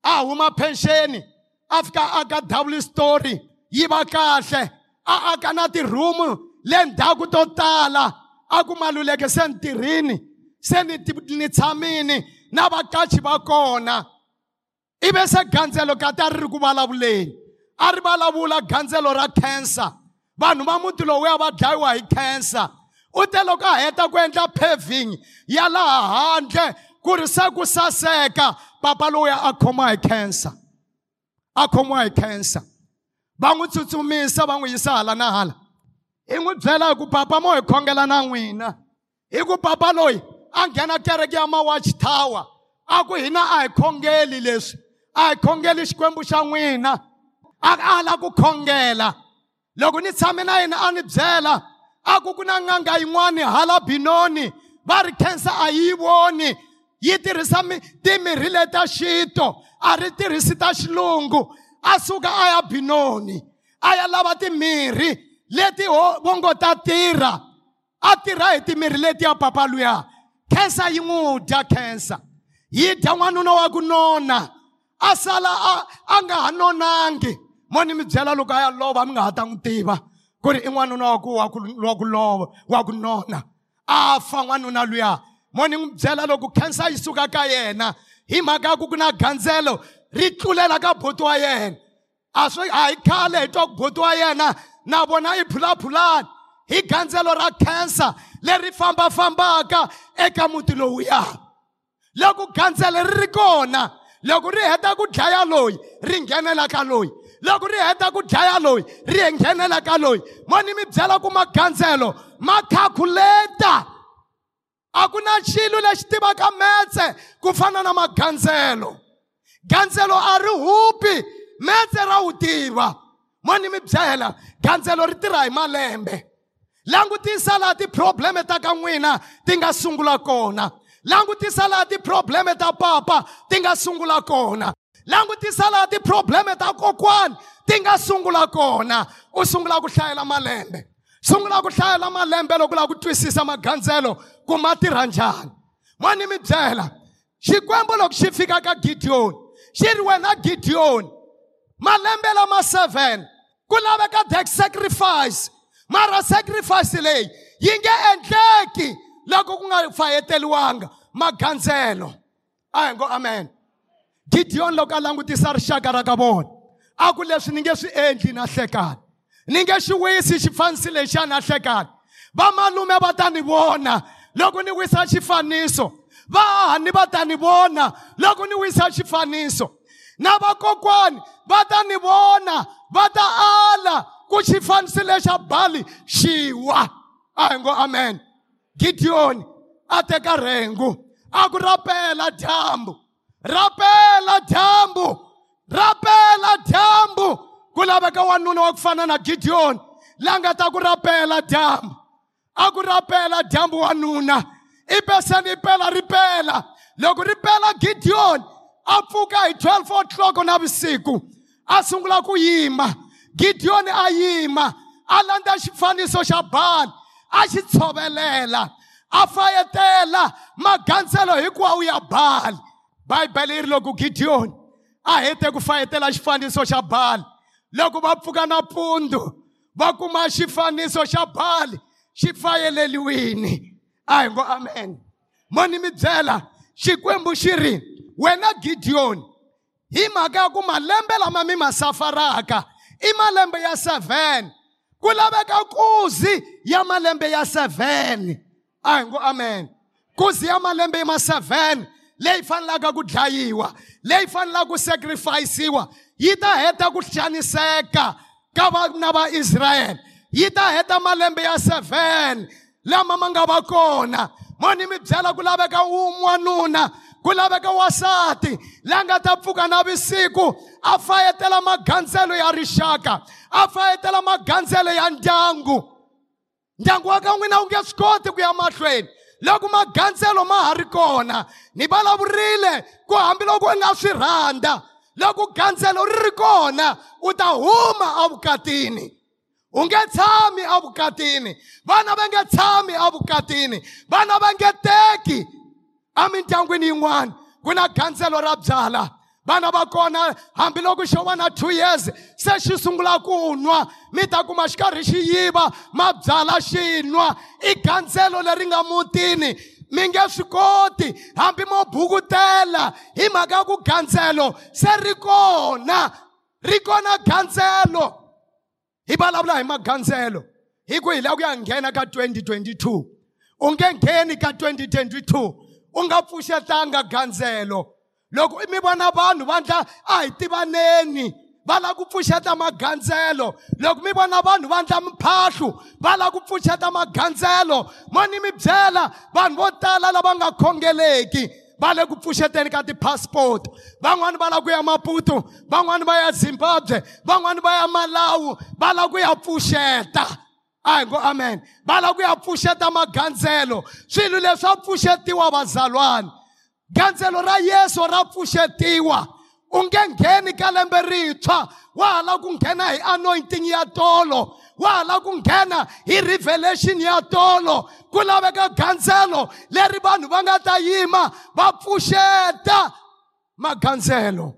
A huma pensheni a fika aka double story. Yi va kahle. A aka na ti-room le ndzhaku to tala a ku maluleke se ni tirhini se ni ni tshamini na vakachi va kona ive se gandzelo kati a ri ri ku vulavuleni a ri vulavula gandzelo ra cancer. Vanhu va muti lowuya va dlayiwa hi cancer. U te loko a heta ku endla paving. Ya laha handle. Ku ri se ku saseka papa lowuya a khoma hi cancer. A khomiwa hi cancer. Va n'wi tsutsumisa va n'wi yisa hala na hala. Hi n'wi byela hi ku papa mo hi khongela na n'wina. Hi ku papa loyi a nghena kereke ya mawatch tower. A ku hina a hi khongeli leswi. A hi khongeli xikwembu xa n'wina. A ala ku khongela. Loko ni tshame na yena a ni byela a ku ku na n'anga yin'wani hala binoni va ri cancer a yi voni. Yi tirhisa mi- timirhi leta xito a ri tirhisi ta xilungu a suka a ya binoni. A ya lava timirhi leti ho- vo ngo ta tirha a tirha hi timirhi leti ya papa luya khensa yi n'wi dya khensa yi dya n'wanuna wa ku nona. A sala a, a nga ha nonangi mo ni mi byela loko a ya lova mi nga ha ta n'wi tiva ku ri i n'wanuna wa ku wa ku wa ku lova wa ku nona. A fa n'wanuna luya mo ni n'wi byela loko khensa yi suka ka yena. Hi mhaka ya ku ku na gandzelo ri tlulela ka boti wa yena. A swi a hi khale hi twa ku boti wa yena na vona i phulaphulani hi gandzelo ra cancer leri fambafambaka eka muti lowuya loko gandzele ri ri kona loko ri heta ku dlaya loyi ri nghenela ka loyi. Loko ri heta ku dlaya loyi ri nghenela ka loyi. Mo ni mi byela ku magandzelo ma calculata a ku na xilo lexi tivaka metse ku fana na magandzelo. Gandzelo a ri hupi metse ra wu tiva. Mo ni mi byela gandzelo ri tirha hi malembe. Langutisa laha tiprobleme ta ka n'wina ti nga sungula kona. Langutisa laha tiprobleme ta papa ti nga sungula kona. Langutisa laha tiprobleme ta kokwani ti nga sungula kona. U sungula ku hlayela malembe. Sungula ku hlayela malembe loko u lava ku twisisa magandzelo ku ma tirha njhani mo ni mi byela xikwembu loko xi fika ka gidiyoni xi ri wena gidiyoni malembe lama 7 ku laveka deck sacrifice. Mara sacrifice leyi yi nge endleki loko ku nga fayeteliwanga magandzelo a hi ngo amen. Gidiyoni loko a langutisa rixaka ra ka vona a ku leswi ni nge swi endli na hlekani ni nge xi wisi xifaniso lexi a na hlekani vamalume va ta ni vona. Loko ni wisa xifaniso vahahani va ta ni vona. Loko ni wisa xifaniso na vakokwani va ta ni vona. Va ta ala ku xifaniso lexa bali xiwa. A hi ngo amen. Gidiyoni a teka rhengu a ku rapela dyambu. Rapela dyambu rapela dyambu. Ku laveka wanuna wa ku fana na gidiyoni la nga ta ku rapela dyambu a ku rapela dyambu wanuna i peseni i pela ri pela loko ri pela gidiyoni a pfuka hi 12 o'clock navusiku a sungula ku yima gidiyoni a yima a landza xifaniso xa bali a xi tshovelela a fayetela magandzelo hinkwawo ya bali bayibele yi ri loko gidiyoni a hete ku fayetela xifaniso xa bali loko va pfuka nampundzu va kuma xifaniso xa bali xi fayeleliwini. A hi ngo amen. Mo ni mi byela xikwembu xi ri wena gidiyoni hi mhaka ya ku malembe lama mi ma safaraka i malembe ya 7 ku laveka kuzi ya malembe ya 7 a hi ngo amen. Kuzi ya malembe ma 7 leyi fanelaka ku dlayiwa leyi fanelaka ku sacrificiwa yi ta heta ku xaniseka ka vana va israyele yi ta heta malembe ya 7 lama ma nga va kona. Mo ni mi byela ku laveka un'wanuna ku laveka wasati la nga ta pfuka navusiku a fayetela magandzelo ya rixaka a fayetela magandzelo ya ndyangu. Ndyangu wa ka n'wina wu nge swi koti ku ya mahlweni. Loko magandzelo ma ha ri kona ni vulavurile ku hambiloko u nga swi rhandza. Loko gandzelo ri ri kona u ta huma evukatini u nge tshami evukatini vana va nge tshami evukatini vana va nge teki emindyangwini yin'wana. Ku na gandzelo ra byala. Vana va kona hambiloko xo va na two years se xi sungula ku nwa. Mi ta kuma xi karhi xi yiva mabyala xi nwa. I gandzelo leri nga mutini. Mi nge swi koti hambi mo bukutela hi mhaka ya ku gandzelo se ri kona ri kona gandzelo hi vulavula hi magandzelo hi ku hi lava ku ya nghena ka 2022 u nge ngheni ka 2022 u nga pfuxetanga gandzelo loko mi vona vanhu va ndla a hi tivaneni. Va lava ku pfuxeta magandzelo. Loko mi vona vanhu va ndla mphahlu va lava ku pfuxeta magandzelo. Mo ni mi byela vanhu vo tala lava nga khongeleki va le ku pfuxeteni ka ti-passport. Van'wani va lava ku ya maputo van'wani va ya zimbabwe van'wani va ya malawu va lava ku ya pfuxeta. A hi ngo amen. Va lava ku ya pfuxeta magandzelo. Swilo leswi swa pfuxetiwa vazalwana gandzelo ra yesu ra pfuxetiwa. U nge ngheni ka lembe rintshwa wa ha lava ku nghena hi anointing ya tolo wa ha lava ku nghena hi revelation ya tolo ku laveka gandzelo leri vanhu va nga ta yima va pfuxeta magandzelo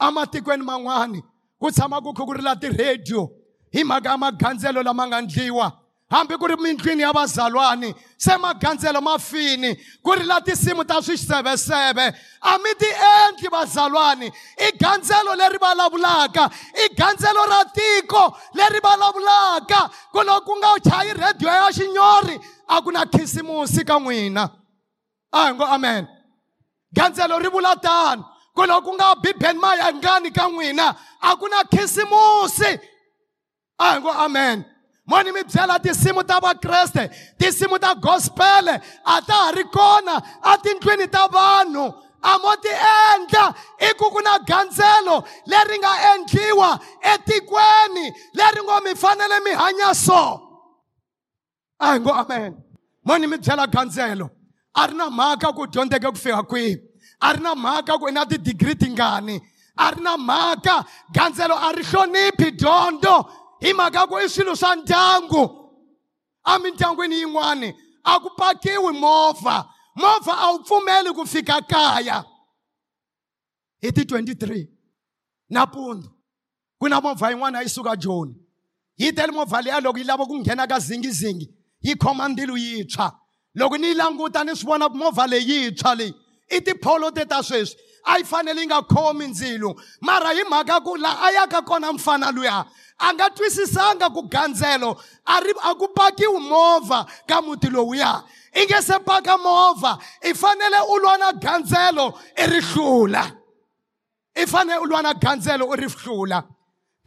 ematikweni man'wani ku tshama ku khugurila ti-radio hi mhaka ya magandzelo lama nga ndliwa. Hambi ku ri mindlwini ya vazalwani se magandzelo ma fini ku ri la tinsimu ta swiseveseve a mi ti endli vazalwani i gandzelo leri vulavulaka i gandzelo ra tiko leri vulavulaka. Ku loko ku nga chayi rediyo ya xinyori a ku na khisimusi ka n'wina. A hi ngo amen. Gandzelo ri vula tano ku loko ku nga bibeni mayangani ka n'wina a ku na khisimusi. A hi ngo amen. Mo ni mi byela tinsimu ta vakreste tinsimu ta gospele a ta ha ri kona atindlwini ta vanhu. A mo ti endla i ku ku na gandzelo leri nga endliwa etikweni leri ngo mi fanele mi hanya so. A hi ngo amen. Mo ni mi byela gandzelo. A ri na mhaka ku dyondzeke ku fika kwihi? A ri na mhaka ku i na tidigiri tingani? A ri na mhaka gandzelo a ri hloniphi dyondzo? Hi mhaka ku i swilo swa ndyangu emindyangwini yin'wani a ku pakiwi movha movha a wu pfumeli ku fika kaya. Hi ti 23 nampundzu ku na movha yin'wana yi suka joni. Yi tele movha leya loko yi lava ku nghena ka zingizingi yi khoma ndilo yintshwa loko ni yi languta ni swi vona movha leyi yintshwa leyi i tipholo te ta sweswi a yi fanele yi nga khomi ndzilo mara hi mhaka ku laha a yaka kona mfana luya. A nga twisisanga ku gandzelo a ri a ku pakiwi movha ka muti lowuya i nge se paka movha i fanele u lwa na gandzelo i ri hlula. I fanele u lwa na gandzelo u ri hlula.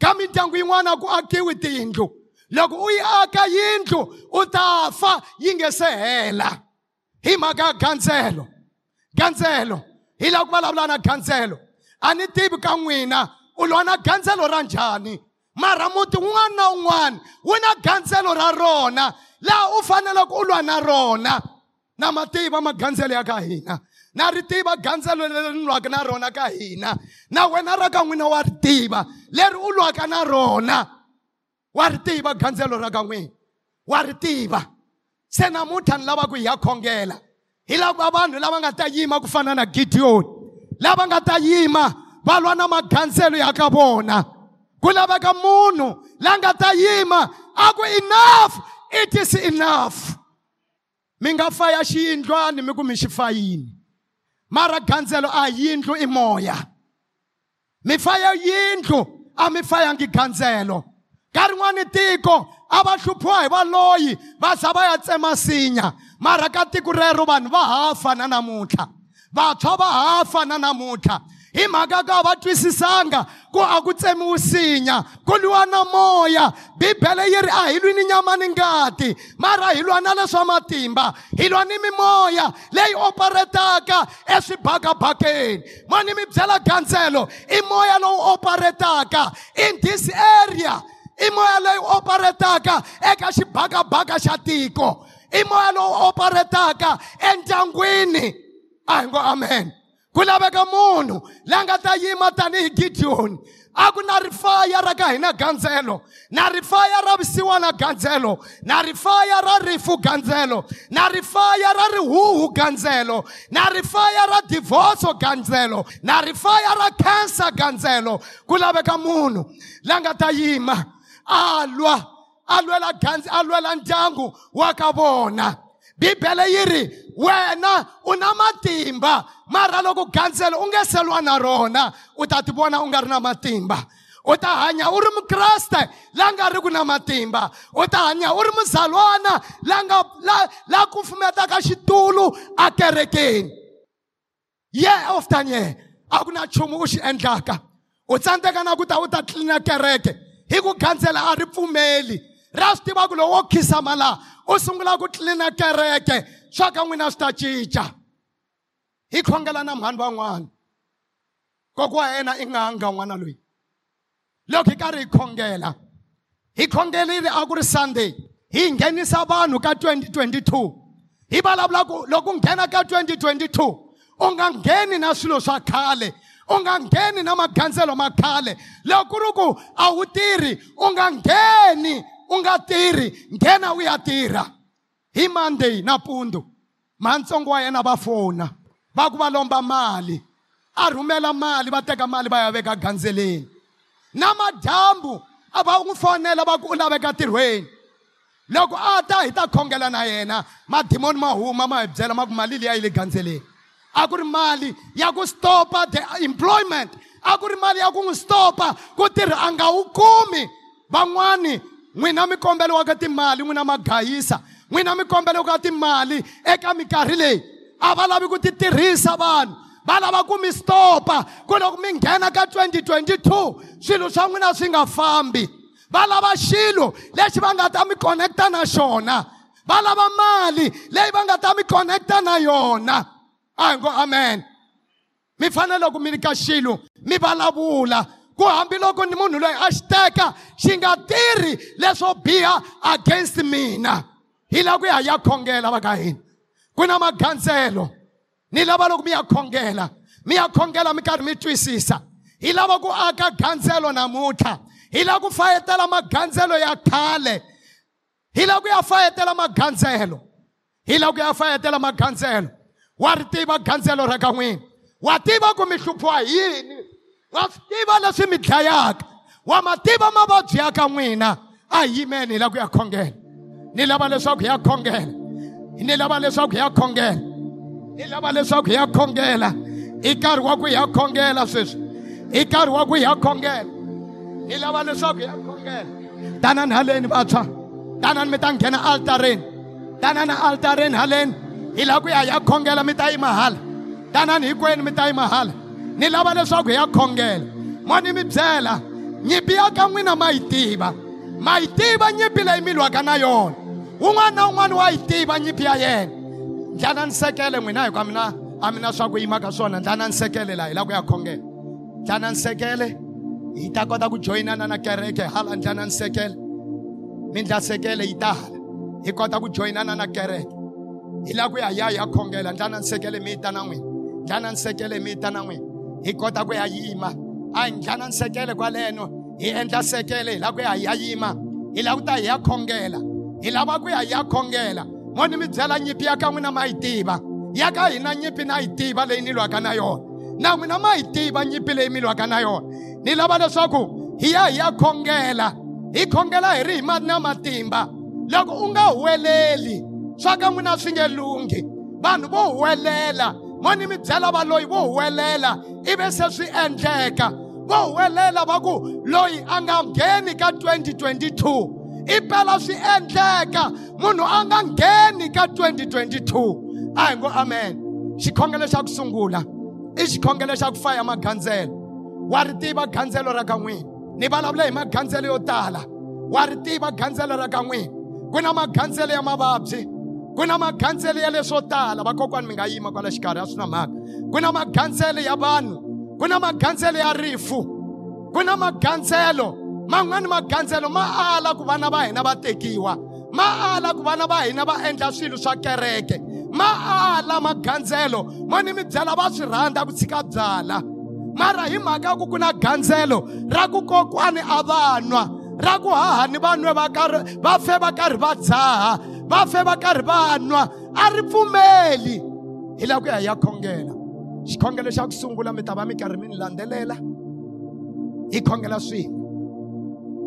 Ka mindyangu yin'wana ku akiwi tiyindlu. Loko u yi aka yindlu u ta fa yi nge se hela. Hi mhaka ya gandzelo gandzelo hi lava ku vulavula na gandzelo a ni tivi ka n'wina u lwa na gandzelo ra njhani? Mara muti wun'wana na wun'wana wu na gandzelo ra rona. Laha u faneleke u lwa na rona. Na ma tiva magandzelo ya ka hina. Na ri tiva gandzelo leri ni lwaka na rona ka hina. Na wena ra ka n'wina wa ri tiva leri u lwaka na rona. Wa ri tiva gandzelo ra ka n'wina. Wa ri tiva se namuntlha ni lava ku hi ya khongela. Hi lava vanhu lava nga ta yima ku fana na gidiyoni lava nga ta yima va lwa na magandzelo ya ka vona ku laveka munhu la nga ta yima a ku enough it is enough. Mi nga faya xiyindlwani mi ku mi xi fayini mara gandzelo a yindlu i moya mi faya yindlu a mi fayangi gandzelo ka rin'wani tiko a va hluphiwa hi valoyi va za va ya tsema sinya mara ka tiko rero vanhu va hafa na namuntlha. Vantshwa va hafa na namuntlha. Hi mhaka ka va twisisanga ku a ku tsemiwi sinya ku lwiwa na moya. Bibele yi ri a hi lwini nyama ni ngati? Mara hi lwa na leswa matimba. Hi lwa ni mimoya leyi operetaka eswibakabakeni. Mo ni mi byela gandzelo i moya lowu operetaka in this area i moya leyi operetaka eka xibakabaka xa tiko. I moya lowu operetaka endyangwini. A hi ngo amen. Ku laveka munhu la nga ta yima tanihi gidiyoni a ku na rifaya ra ka hina gandzelo na rifaya ra visiwana gandzelo na rifaya ra rifu gandzelo na rifaya ra rihuhu gandzelo na rifaya ra divorce gandzelo na rifaya ra cancer gandzelo. Ku laveka munhu la nga ta yima a lwa a lwela gandzi a lwela ndyangu wa ka vona bibele yi ri wena u na matimba. Mara loko gandzelo u nge se lwa na rona u ta tivona u nga ri na matimba. U ta hanya u ri mukreste la nga ri ku na matimba. U ta hanya u ri muzalwana la nga la la kufumetaka xitulu akerekeni. Year after year a ku na nchumu u xi endlaka. U tsandzeka na ku ta u ta tlilina kereke. Hi ku gandzela a ri pfumeli. Ra swi tiva ku loko wo khinsama laha u sungula ku tlilina kereke swa ka n'wina swi ta cinca. Hi khongela na mhani van'wana koko wa yena i n'anga n'wana loyi. Loko hi karhi hi khongela hi khongerile a ku ri sunday hi nghenisa vanhu ka 2022 hi vulavula ku loko nghena ka 2022 u nga ngheni na swilo swa khale. U nga ngheni na magandzelo ma khale loko ku ri ku a wu tirhi u nga ngheni u nga tirhi nghena u ya tirha hi monday nampundzu matsongo wa yena va fona va ku va lomba mali. A rhumela mali va teka mali va ya veka gandzeleni namadyambu a va n'wi fonela va ku u laveka tirhweni. Loko a ta hi ta khongela na yena madimoni ma huma ma hi byela ma ku mali liya yi le gandzeleni a ku ri mali ya ku stopa the employment. A ku ri mali ya ku n'wi stopa ku tirha a nga wu kumi. Van'wani n'wina mi kombeliwaka timali n'wina magayisa. N'wina mi kombeliwaka timali eka minkarhi leyi. A va lavi ku ti tirhisa vanhu. Va lava ku mi stopa ku loko mi nghena ka 2022 swilo swa n'wina swi nga fambi. Va lava xilo lexi va nga ta mi connecta na xona. Va lava mali leyi va nga ta mi connecta na yona. A hi ngo amen. Mi fanele ku mi nyika xilo mi vulavula ku hambiloko ni munhu loyi a xi teka xi nga tirhi leswo biha against mina. Hi lava ku ya hi ya khongela va ka hina ku na magandzelo ni lava loko mi ya khongela mi ya khongela mi karhi mi twisisa hi lava ku aka gandzelo namuntlha hi lava ku fayetela magandzelo ya khale hi lava ku ya fayetela magandzelo hi lava ku ya fayetela magandzelo wa ri tiva gandzelo ra ka n'wina. Wa tiva ku mi hluphiwa hi yini? Wa swi tiva leswi mi dlayaka. Wa ma tiva mavabyi ya ka n'wina. A hi yimeni hi lava ku ya khongela. Ni lava leswaku hi ya khongela. Ni lava leswaku hi ya khongela. Ni lava leswaku hi ya khongela. I nkarhi wa ku hi ya khongela sweswi. I nkarhi wa ku hi ya khongela. Ni lava leswaku hi ya khongela. Tanani haleni vantshwa. Tanani mi ta nghena altareni. Tanani altareni haleni. Hi lava ku ya hi ya khongela mi ta yima hala tanani hinkwenu mi ta yima hala ni lava leswaku hi ya khongela mo ni mi byela nyimpi ya ka n'wina ma yi tiva ma yi tiva nyimpi leyi mi lwaka na yona un'wana na un'wana wa yi tiva nyimpi ya yena ndlana ni sekele n'wina hikuva mina a mi na swa ku yima ka swona ndlana ni sekele laha hi lava ku ya khongela ndlana ni sekele hi ta kota ku joyinana na kereke hala ndlana ni sekele mi ndla sekele yi ta hala hi kota ku joyinana na kereke hi lava ku ya hi ya hi ya khongela ndlana ni sekele mi ta na n'wina ndlana ni sekele mi ta na n'wina hi kota ku ya yima. A hi ndlana ni sekele kwaleno. Hi endla sekele hi lava ku ya hi ya yima. Hi lava ku ta hi ya khongela. Hi lava ku ya hi ya khongela. Mo ni mi byela nyimpi ya ka n'wina ma yi tiva ya ka hina nyimpi na yi tiva leyi ni lwaka na yona na n'wina ma yi tiva nyimpi leyi mi lwaka na yona ni lava leswaku hi ya hi ya khongela. Hi khongela hi ri hi ma na matimba. Loko u nga huweleli swa ka n'wina swi nge lunghi vanhu vo huwelela. Mo ni mi byela va loyi vo huwelela. Ivi se swi endleka. Vo huwelela va ku loyi a nga ngheni ka 2022 impela swi endleka. Munhu a nga ngheni ka 2022 a hi ngo amen. Xikhongelo xa ku sungula i xikhongelo xa ku faya magandzelo wa ri tiva gandzelo ra ka n'wina. Ni vulavula hi magandzelo yo tala. Wa ri tiva gandzelo ra ka n'wina. Ku na magandzelo ya mavabyi. Ku na magandzelo ya leswo tala vakokwani mi nga yima kwala xikarhi a swi na mhaka. Ku na magandzelo ya vanhu ku na magandzelo ya rifu ku na magandzelo man'wani magandzelo ma ala ku vana va hina va tekiwa ma ala ku vana va hina va endla swilo swa kereke ma ala magandzelo mo ni mi byela va swi rhandza ku tshika byala. Mara hi mhaka ya ku ku na gandzelo ra ku kokwani a va nwa ra ku hahani va nwe va karhi va fe va karhi va dzaha va fe va karhi va nwa a ri pfumeli hi laha ku ya hi ya khongela xikhongelo xa ku sungula mi ta va mi karhi mi ni landzelela. Hi khongela swin'we.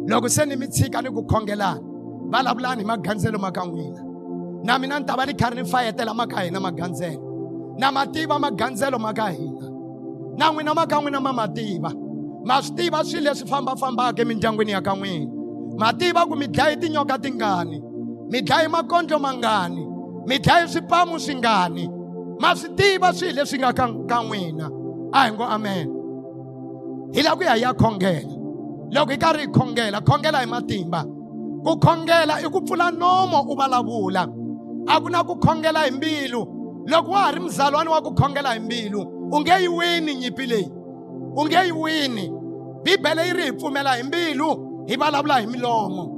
Loko se ni mi tshika ni ku khongelana vulavulani hi magandzelo ma ka n'wina. Na mina ni ta va ni karhi ni fayetela ma ka hina magandzelo na ma tiva magandzelo ma ka hina. Na n'wina ma ka n'wina ma ma tiva ma swi tiva swilo leswi fambafambaka emindyangwini ya ka n'wina. Ma tiva ku mi dlaye tinyoka tingani. Mi dlaye makondlo mangani? Mi dlaye swipamu swingani ma swi tiva swilo leswi nga ka ka n'wina a hi ngo amen. Hi la ku ya hi ya khongela loko hi karhi hi khongela khongela hi matimba ku khongela i ku pfula nomo u vulavula a ku na ku khongela hi mbilu loko wa ha ri mzalwana wa ku khongela hi mbilu u nge yi wini nyimpi leyi u nge yi wini bibele yi ri hi pfumela hi mbilu hi vulavula hi milomo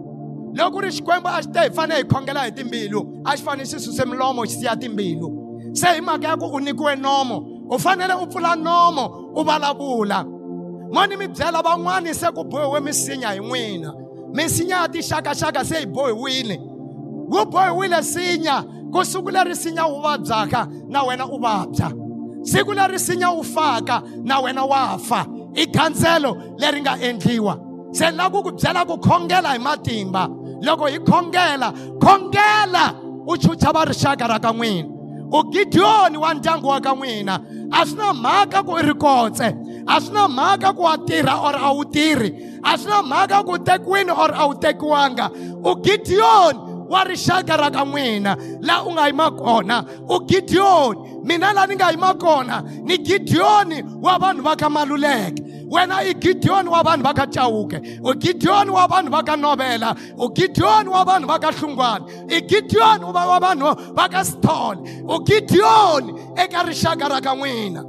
loko ku ri xikwembu a xi te hi fanele hi khongela hi timbilu a xi fanele xi suse milomo xi siya timbilu. Se hi mhaka ya ku u nyikiwe nomo u fanele u pfula nomo u vulavula. Mo ni mi byela van'wani se ku bohiwe misinya hi n'wina. Misinya ya tixakaxaka se yi bohiwile. Wu bohiwile sinya ku siku leri sinya wu vabyaka na wena u vabya. Siku leri sinya wu faka na wena wa fa. I gandzelo leri nga endliwa. Se lava ku ku byela ku khongela hi matimba. Loko hi khongela khongela u chucha va rixaka ra ka n'wina. U gidiyoni wa ndyangu wa ka n'wina. A swi na mhaka ku i ri kotse. A swi na mhaka ku wa tirha or a wu tirhi. A swi na mhaka ku u tekiwini or a wu tekiwanga. U gidiyoni wa rixaka ra ka n'wina laha u nga yima kona. U gidiyoni mina laha ni nga yima kona ni gidiyoni wa vanhu va ka maluleke. Wena i gidiyoni wa vanhu va ka cawuke u gidiyoni wa vanhu va ka novela u gidiyoni wa vanhu va ka hlungwane i gidiyoni wa wa vanhu va ka stole u gidiyoni eka rixaka ra ka n'wina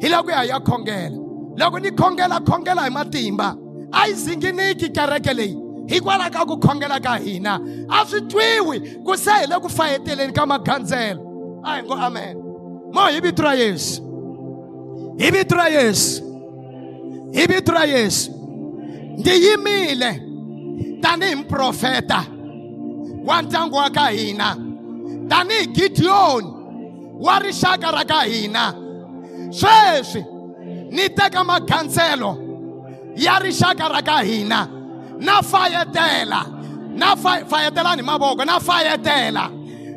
hi ku ya hi ya khongela loko ni khongela khongela hi matimba a yi zinginiki kereke leyi. Hikwalaho ka ku khongela ka hina a swi twiwi ku se hi le ku fayeteleni ka magandzelo a hi ngo amen mo hi vito ra yesu. Hi vito ra yesu. Hi vito ra yesu ndzi yimile tanihi muprofeta wa ndyangu wa ka hina tanihi gidiyoni wa rixaka ra ka hina. Sweswi ni teka magandzelo ya rixaka ra ka hina. Na fayetela na fa- fayetelani mavoko na fayetela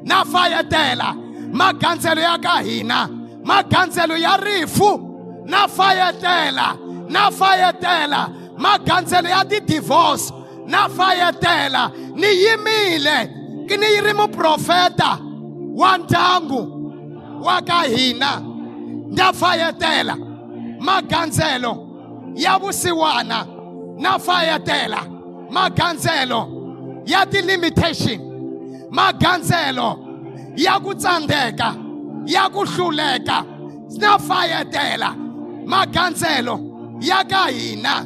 na fayetela. Magandzelo ya ka hina magandzelo ya rifu na fayetela. Na fayetela magandzelo ya ti-divorce na fayetela ni yimile. Ki ni yi ri muprofeta wa ndyangu wa ka hina. Ndza fayetela magandzelo ya vusiwana. Na fayetela magandzelo ya ti-limitation magandzelo ya ku tsandzeka ya ku hluleka. Na fayetela magandzelo ya ka hina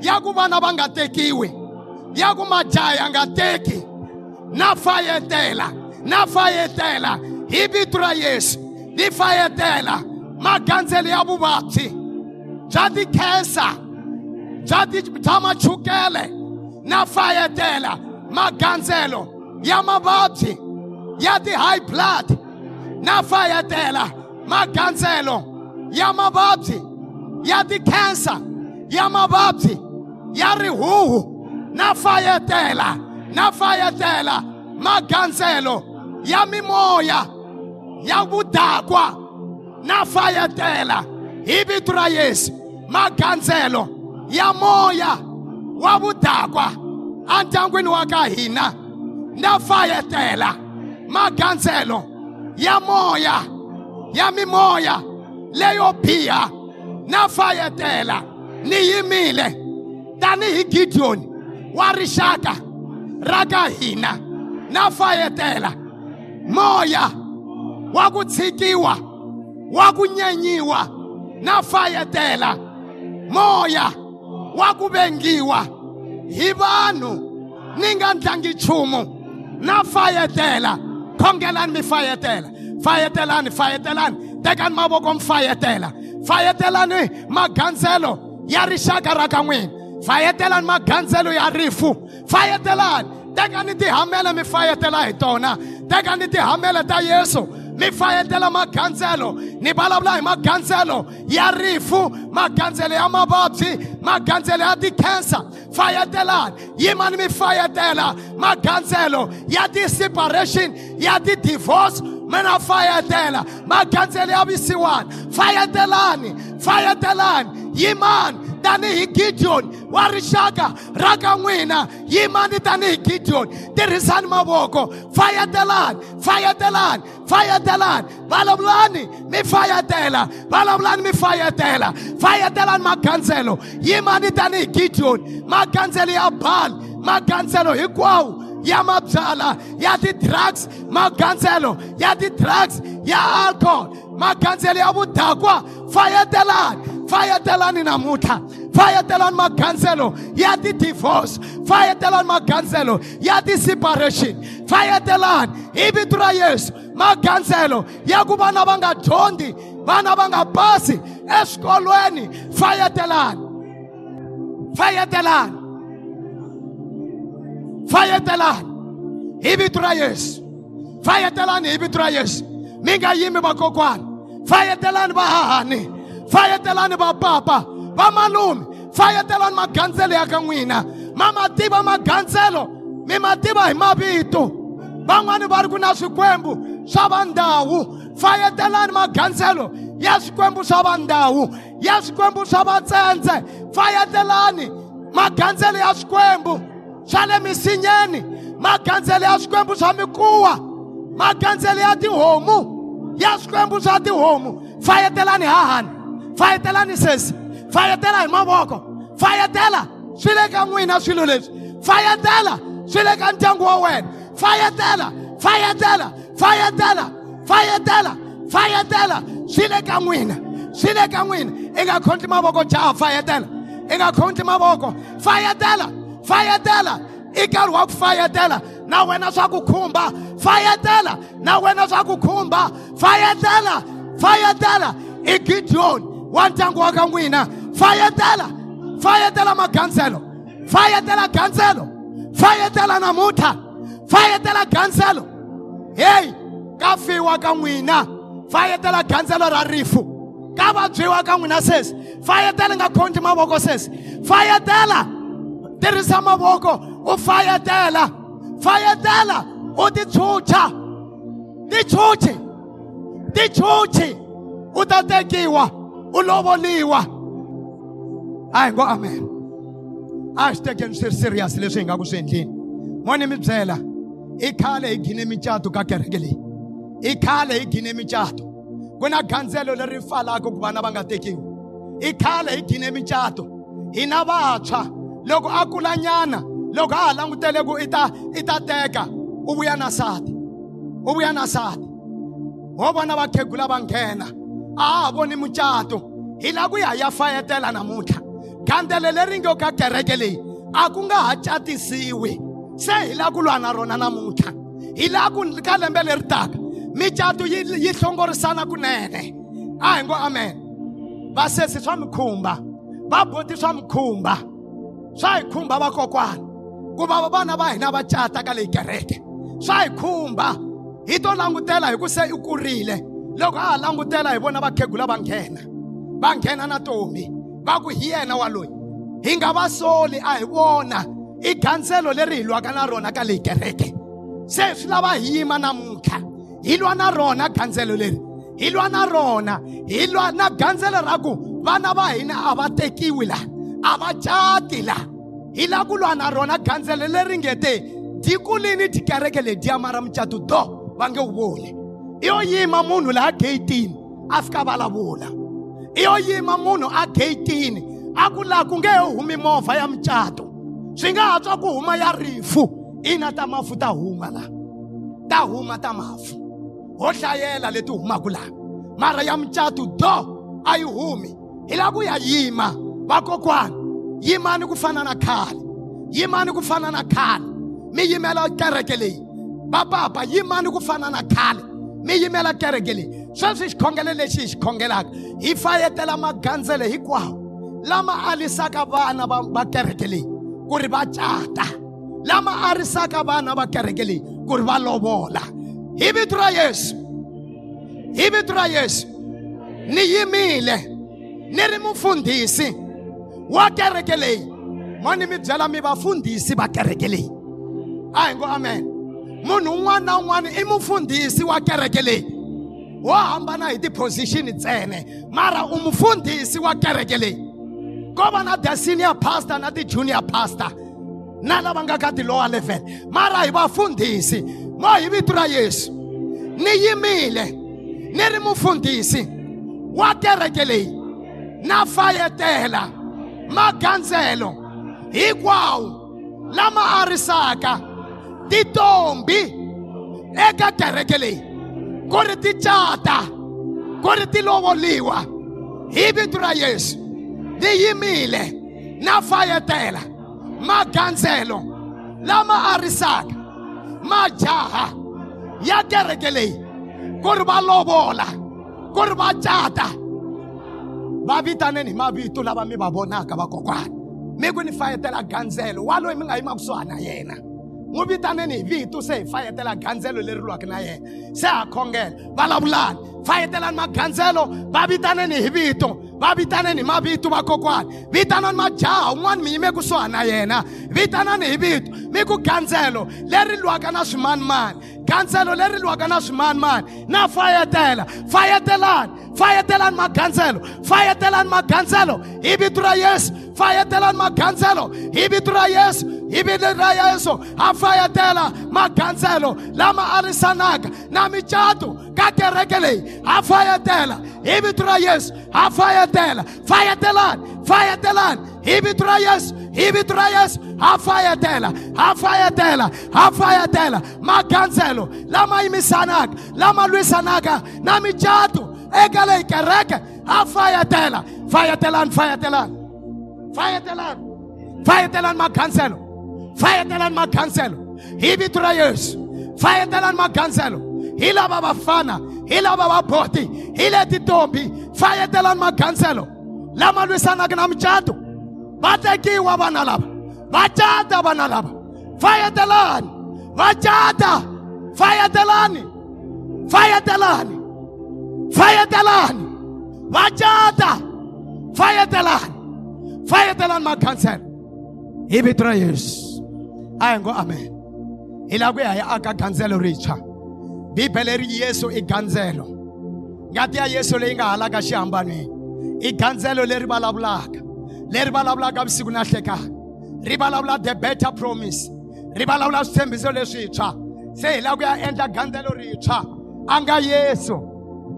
ya ku vana va nga tekiwi ya ku majaha ya nga teki na fayetela na fayetela hi vito ra yesu ni fayetela magandzelo ya vuvabyi bya tikhensa bya ti- bya machukele na fayetela magandzelo ya mavabyi ya ti-high blood. Na fayetela magandzelo ya mavabyi ya ti-cancer ya mavabyi ya rihuhu na fayetela na fayetela. Magandzelo ya mimoya ya vudakwa na fayetela. Hi vito ra yesu magandzelo ya moya wa vudakwa. Endyangwini wa ka hina na fayetela. Magandzelo ya moya ya mimoya leyo biha. Na fayetela ni yimile. Tanihi Gideon wa rixaka ra ka hina. Na fayetela moya wa ku tshikiwa wa ku nyenyiwa. Na fayetela moya wa ku vengiwa. Hi vanhu ni nga ndlangi nchumu. Na fayetela khongelani mi fayetela fayetelani fayetelani tekani mavoko mi fayetela fayetelani magandzelo ya rixaka ra ka n'wina fayetelani magandzelo ya rifu fayetelani tekani tihamela mi fayetela hi tona tekani tihamela ta yesu. Mi fayetela magandzelo ni vulavula hi magandzelo ya rifu magandzelo ya mavabyi magandzelo ya tikhensa fayetelani yimani mi fayetela. Magandzelo ya ti-separation ya ti-divorce mina fayetela magandzelo ya visiwani fayetelani fayetelani yimani tanihi gideon wa rixaka ra ka n'wina yimani tanihi gideon tirhisani mavoko fayetelani fayetelani fayetelani vulavulani mi fayetela vulavulani mi fayetela fayetelani magandzelo yimani tanihi gideon magandzelo ya bali magandzelo hinkwawo ya mabyala ya ti-drugs magandzelo ya ti-drugs ya alcohol magandzelo ya vudakwa. Fayetelani fayetelani namuntlha fayetelani magandzelo ya ti-divorce fayetelani magandzelo ya ti-separation fayetelani hi vito ra yesu magandzelo ya ku vana va nga dyondzi vana va nga pasi eswikolweni fayetelani fayetelani hi vito ra yesu fayetelani hi vito ra yesu mi nga yimi vakokwani fayetelani vahahani fayetelani vapapa vamalume fayetelani magandzelo ya ka n'wina ma ma tiva magandzelo mi ma tiva hi mavito van'wani va ri ku na swikwembu swa va ndhawu fayetelani magandzelo ya swikwembu swa va ndhawu ya swikwembu swa vatsendze fayetelani magandzelo ya swikwembu swa le misinyeni magandzelo ya swikwembu swa mikuwa magandzelo ya tihomu ya swikwembu swa tihomu. Fayetelani hahani fayetelani sesi fayetela hi mavoko fayetela swi le ka n'wina swilo leswi fayetela swi le ka ndyangu wa wena fayetela fayetela fayetela fayetela fayetela swi le ka n'wina swi le ka n'wina. I nga khonti mavoko jaha fayetela. I nga khonti mavoko fayetela fayetela i nkarhi wa ku fayetela na wena swa ku khumba fayetela na wena swa ku khumba fayetela fayetela i gideon wa ndyangu wa ka n'wina fayetela fayetela magandzelo fayetela gandzelo fayetela namuntlha fayetela gandzelo heyi ka fiwa ka n'wina fayetela gandzelo ra rifu. Ka vabyiwa ka n'wina sesi fayetela nga khonti mavoko sesi fayetela tirhisa mavoko u fayetela. Fayetela u ti chucha. Ti chuchi ti chuchi. U ta tekiwa u lovoliwa. A hi ngo amen. A hi swi tekeni swi ri serious leswi hi nga ku swi endleni. Moni mi byela i khale hi gine micato ka kereke leyi. I khale hi gine micato. Ku na gandzelo leri falaka ku vana va nga tekiwi i khale hi gine micato. Hina vantshwa loko a kulanyana loko a ha langutele ku i ta i ta teka u vuya na sati u vuya na sati ho vona vakhegula va nghena a ha voni mucato hi la ku ya ya fayetela namuntlha. Gandele leri nge ka kereke leyi a ku nga ha catisiwi se hi la ku lwa na rona namuntlha. Hi la ku ka lembe leri taka micato yi yi hlongorisana kunene. A hi ngo amen. Vasesi swa mikhumba vaboti swa mikhumba. Swa hi khumba vakokwani ku va vana va hina va cata ka leyi kereke swa hi khumba hi to langutela hi ku se i kurile loko a ha langutela hi vona vakhegula va nghena va nghena na tomi va ku hi yena waloyi. Hi nga va soli a hi vona i gandzelo leri hi lwaka na rona ka leyi kereke se swi lava hi yima namuntlha hi lwa na rona gandzelo leri. Hi lwa na rona hi lwa na gandzelo ra ku vana va hina a va tekiwi laha a va cati laha hi la. Ku lwa na rona gandzelo leri nge te dikulini tikereke lediya mara mucato do va nge wu voni i yo yima munhu laha geyitini a fika vulavula i yo yima munhu a gate-ini a ku laha ku nge he humi movha ya mucato swi nga ha tswa ku huma ya rifu ina ta mafu ta huma la. Ta huma ta mafu. Ho hlayela leti humaka laha mara ya mucato do a yi humi. Hi lava ku ya yima. Vakokwani yimani ku fana na khale? Yimani ku fana na khale? Mi yimela kereke leyi? Vapapa yimani ku fana na khale? Mi yimela kereke leyi? Sweswi xikhongelo lexi hi xi khongelaka hi fayetela magandzelo hinkwawo lama alisaka vana va va kereke leyi ku ri va cata. Lama arisaka vana va kereke leyi ku ri va lovola. Hi vito ra yesu. Hi vito ra yesu. Ni yimile. Ni ri mufundhisi. Wa kereke leyi mo ni mi byela mi vafundhisi va kereke leyi a hi ngo amen. Munhu un'wana na un'wana i mufundhisi wa kereke leyi wo hambana hi tiposition ntsene mara u mufundhisi wa kereke leyi ko va na the senior pastor na ti-junior pastor na lava nga ka ti-lower level mara hi vafundhisi mo hi vito ra yesu ni yimile ni ri mufundhisi wa kereke leyi na fayetela magandzelo hinkwawo lama arisaka titombi eka kereke leyi ku ri ti cata ku ri ti lovoliwa hi vito ra yesu ni yimile na fayetela magandzelo lama arisaka majaha ya kereke leyi ku ri va lovola ku ri va cata va vitaneni hi mavito lava mi va vonaka vakokwani mi ku ni fayetela gandzelo wa loyi mi nga yima kusuhani na yena. N'wi vitaneni hi vito se hi fayetela gandzelo leri lwaka na yena se ha khongela vulavulani fayetelani magandzelo va vitaneni hi vito va vitaneni hi mavito vakokwani vitanani majaha un'wana mi yime kusuhani na yena vitanani hi vito mi ku gandzelo leri lwaka na swimanimani gandzelo leri lwaka na swimanimani na fayetela fayetelani fayetelani magandzelo fayetelani magandzelo hi vito ra yesu fayetelani magandzelo hi vito ra yesu hi vito ra yesu a fayetela magandzelo lama arisanaka na micato ka kereke leyi a fayetela hi vito ra yesu a fayetela fayetelani fayetelani hi vito ra yesu hi vito ra yesu a fayetela a fayetela a fayetela magandzelo lama yimisanaka lama lwisanaka na micato eka leyi kereke a fayetela fayetelani fayetelani fayetelani fayetelani magandzelo fayetelani magandzelo hi vito ra yesu fayetelani magandzelo hi lava vafana hi lava vaboti hi le tintombi fayetelani magandzelo lama lwisanaka na micato va tekiwa vana lava va cata vana lava fayetelani va cata fayetelani fayetelani fayetelani va cata fayetelani fayetelani magandzelo hi vito ra yesu a hi ngo amen. Hi lava ku ya hi aka gandzelo rintshwa bibele ri yesu i gandzelo ngati ya yesu leyi nga halaka xihambanweni i gandzelo leri vulavulaka leri vulavulaka vusiku na hlekani ri vulavula the better promise. Ri vulavula switshembiso leswintshwa se hi lava ku ya endla gandzelo rintshwa a nga yesu.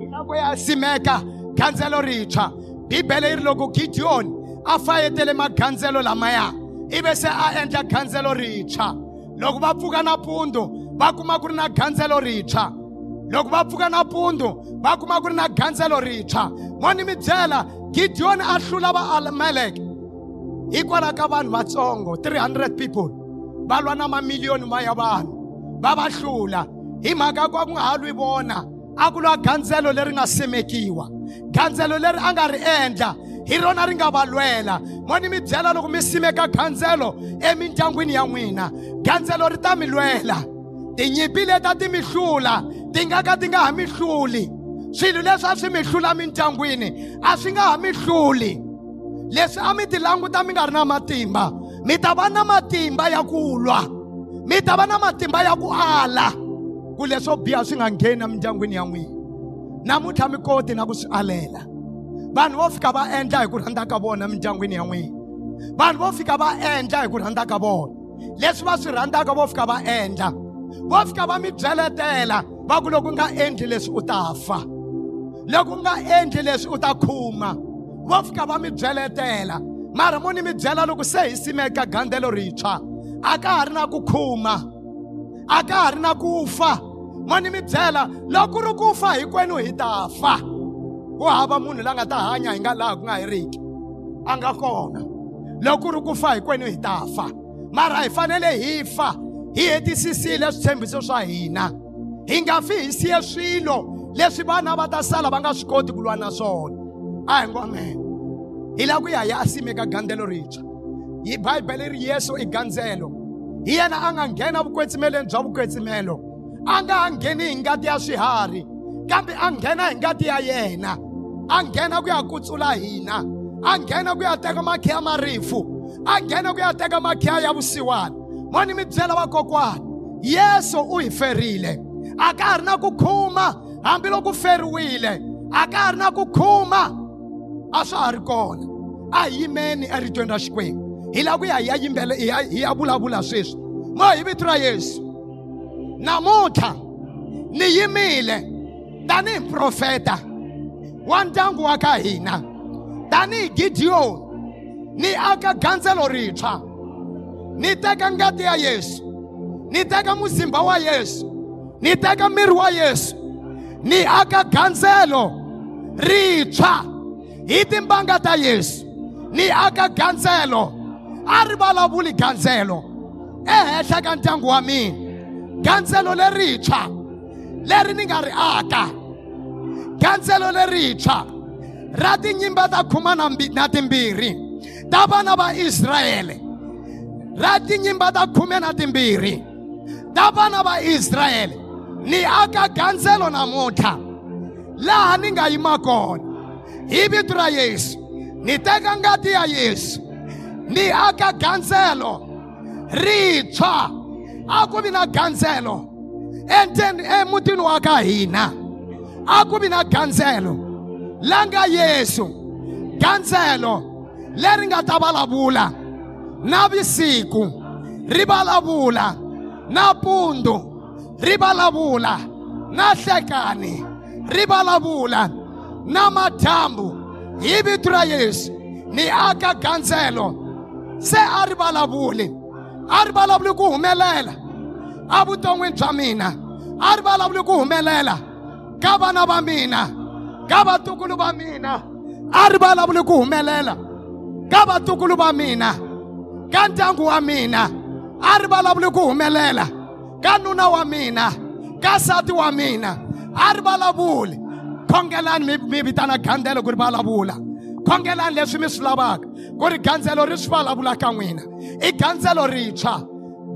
Hi lava ku ya simeka gandzelo rintshwa bibele yi ri loko gidiyoni a fayetele magandzelo lamaya. Ivi se a endla gandzelo rintshwa loko va pfuka nampundzu va kuma ku ri na gandzelo rintshwa loko va pfuka nampundzu va kuma ku ri na gandzelo rintshwa mo ni mi byela gidiyoni a hlula vaameleke hikwalaho ka vanhu vatsongo 300 people. Va lwa na mamiliyoni ma ya vanhu va va hlula hi mhaka ku a ku nga ha lwi vona a ku lwa gandzelo leri nga simekiwa gandzelo leri a nga ri endla hi rona ri nga va lwela mo ni mi byela loko mi simeka gandzelo emindyangwini ya n'wina. Gandzelo ri ta mi lwela. Tinyimpi leti a ti mi hlula ti nga ka ti nga ha mi hluli. Swilo leswi a swi mi hlula mindyangwini a swi nga ha mi hluli. Leswi a mi ti languta mi nga ri na matimba mi ta va na matimba ya ku lwa. Mi ta va na matimba ya ku ala. Ku leswo biha swi nga ngheni emindyangwini ya n'wina. Namuntlha mi koti na ku swi alela. Vanhu vo fika va endla hi ku rhandza ka vona emindyangwini ya n'wina. Vanhu vo fika va endla hi ku rhandza ka vona. Leswi va swi rhandzaka vo fika va endla. Vo fika va mi byeletela va ku loko u nga endli leswi u ta fa. Loko u nga endli leswi u ta khuma vo fika va mi byeletela. Mara mo ni mi byela loko se hi simeka gandlelo rintshwa a ka ha ri na ku khuma a ka ha ri na ku fa. Mo ni mi byela loko ku ri ku fa hinkwenu hi ta fa. Ku hava munhu la nga ta hanya hi nga laha ku nga heriki. A nga kona. Loko ku ri ku fa hinkwenu hi ta fa. Mara hi fanele hi fa. Hi hetisisile switshembiso swa hina. Hi nga fi hi siye swilo leswi vana va ta sala va nga swi koti ku lwa na swona. A hi ngo amen. Hi lava ku ya hi ya simeka gandzelo rintshwa hi bibele ri yesu i gandzelo. Hi yena a nga nghena vukwetsimeleni bya vukwetsimelo a nga ha ngheni hi ngati ya swiharhi kambe a nghena hi ngati ya yena. A nghena ku ya kutsula hina. A nghena ku ya teka makhiya marifu. A nghena ku ya teka makhiya ya vusiwana. Mo ni mi byela vakokwani? Yesu u hi ferile. A ka ha ri na ku khuma hambiloko feriwile. A ka ha ri na ku khuma. A swa ha ri kona. A hi yimeni eritweni ra xikwembu. Hi lava ku ya hi ya yimbele hi ya hi ya vulavula sweswi. Mo hi vito ra yesu. Namuntlha ni yimile tanihi profeta. Wa ndyangu wa ka hina. Tanihi gidiyoni ni aka gandzelo rintshwa ni teka ngati ya yesu. Ni teka muzimba wa yesu. Ni teka miri wa yesu. Ni aka gandzelo rintshwa hi timbanga ta yesu. Ni aka gandzelo a ri vulavuli gandzelo ehenhla ka ndyangu wa mina gandzelo lerintshwa leri ni nga ri aka gandzelo lerintshwa ra tinyimba ta khuma na mbi- na timbirhi. Ta vana va israyele ra tinyimba ta khume na timbirhi. Ta vana va israyele ni aka gandzelo namuntlha. Laha ni nga yima kona. Hi vito ra yesu. Ni teka ngati ya yesu. Ni aka gandzelo rintshwa. A ku vi na gandzelo endzeni emutini wa ka hina. A ku vi na gandzelo la nga yesu. Gandzelo leri nga ta vulavula na visiku ri vulavula na pundu ri vulavula na nhlekani ri vulavula na madyambu hi vito ra yesu. Ni aka gandzelo se a ri vulavuli a ri vulavuli ku humelela. Evuton'wini bya mina. A ri vulavuli ku humelela. Ka vana va mina ka vatukulu va mina a ri vulavuli ku humelela. Ka vatukulu va mina ka ndyangu wa mina a ri vulavuli ku humelela. Ka nuna wa mina ka nsati wa mina a ri vulavuli khongelani mi mi vitana gandzelo ku ri vulavula khongelani leswi mi swi lavaka. Ku ri gandzelo ri swi vulavula ka n'wina. I gandzelo rintshwa.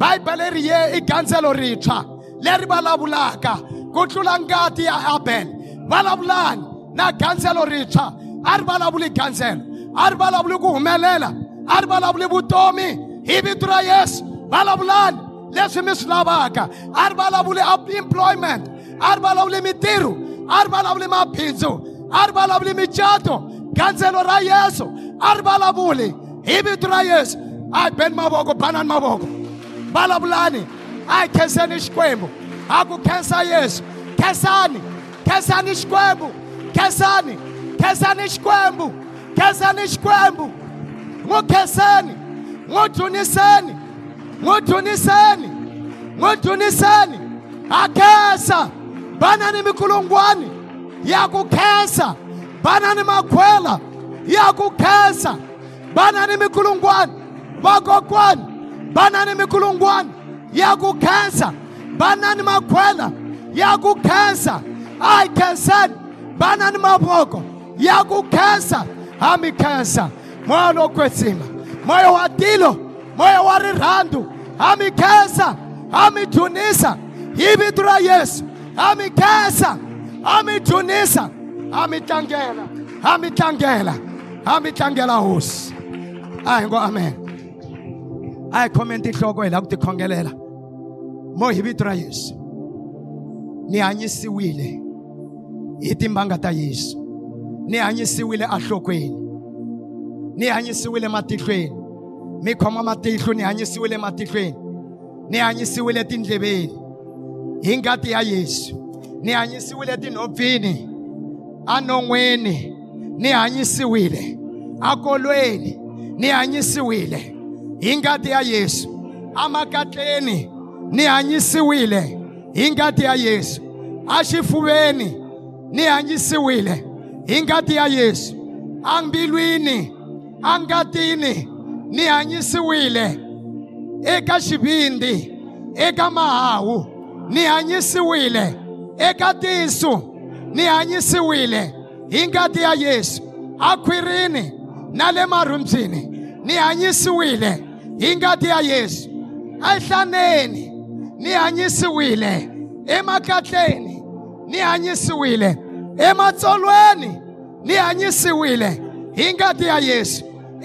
Bibele ri ye i gandzelo rintshwa leri vulavulaka ku tlula ngati ya abel vulavulani na gandzelo rintshwa a ri vulavuli gandzelo a ri vulavuli ku humelela a ri vulavuli vutomi hi vito ra yesu. Vulavulani leswi mi swi lavaka a ri vulavuli employment. A ri vulavuli mitirho a ri vulavuli mabindzu a ri vulavuli micato gandzelo ra yesu. A ri vulavuli hi vito ra yesu. A hi beni mavoko banani mavoko vulavulani a hi khenseni xikwembu a ku khensa yesu khensani khensani xikwembu khensani khensani xikwembu khensani xikwembu n'wi khenseni n'wi dhuniseni n'wi dhuniseni n'wi dhuniseni ha khensa banani mikulungwani ya ku khensa banani makhwela. Ya ku khensa banani mikulungwani vakokwani banani mikulungwani ya ku khensa banani makhwela ya ku khensa a hi khenseni banani mavoko ya ku khensa. Ha mi khensa moya lo kwetsima moya wa tilo moya wa rirhandzu ha mi khensa ha mi dhunisa hi vito ra yesu. Ha mi khensa ha mi dhunisa ha mi tlangela ha mi tlangela ha mi tlangela hosi. A hi ngo amen. A hi khomeni tinhloko hi lava ku tikhongelela mo hi vito ra yesu. Ni hanyisiwile hi timbanga ta yesu. Ni hanyisiwile enhlokweni ni hanyisiwile matihlweni. Mi khoma matihlo ni hanyisiwile matihlweni. Ni hanyisiwile tindleveni hi ngati ya yesu. Ni hanyisiwile tinhompfini. Anon'weni. Ni hanyisiwile akolweni. Ni hanyisiwile hi ngati ya Yesu. Amakatleni. Ni hanyisiwile hi ngati ya Yesu. Axifuveni ni hanyisiwile hi ngati ya Yesu. Ambilwini. Angatini. Ni hanyisiwile eka xivindi eka mahawu ni hanyisiwile eka tinsu ni hanyisiwile hi ngati ya Yesu. Akhwirini. Na le marhumbyini ni hanyisiwile hi ngati ya Yesu. Ehlaneni ni hanyisiwile emakatleni ni hanyisiwile ematsolweni ni hanyisiwile hi ngati ya Yesu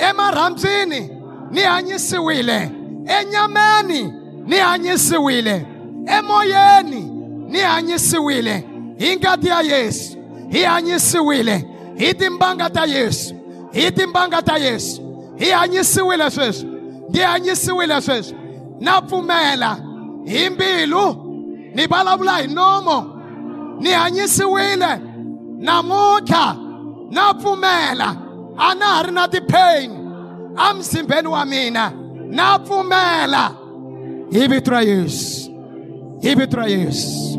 emarhambyini ni hanyisiwile enyameni ni hanyisiwile emoyeni ni hanyisiwile hi ngati ya Yesu hi hanyisiwile hi timbanga ta Yesu hi timbanga ta Yesu hi hanyisiwile sweswi ndi hanyisiwile sweswi na pfumela hi mbilu ni vulavula hi nomo ni hanyisiwile namuntlha na pfumela a na ha ri na ti-pain emzimbeni wa mina na pfumela hi vito ra yesu hi vito ra yesu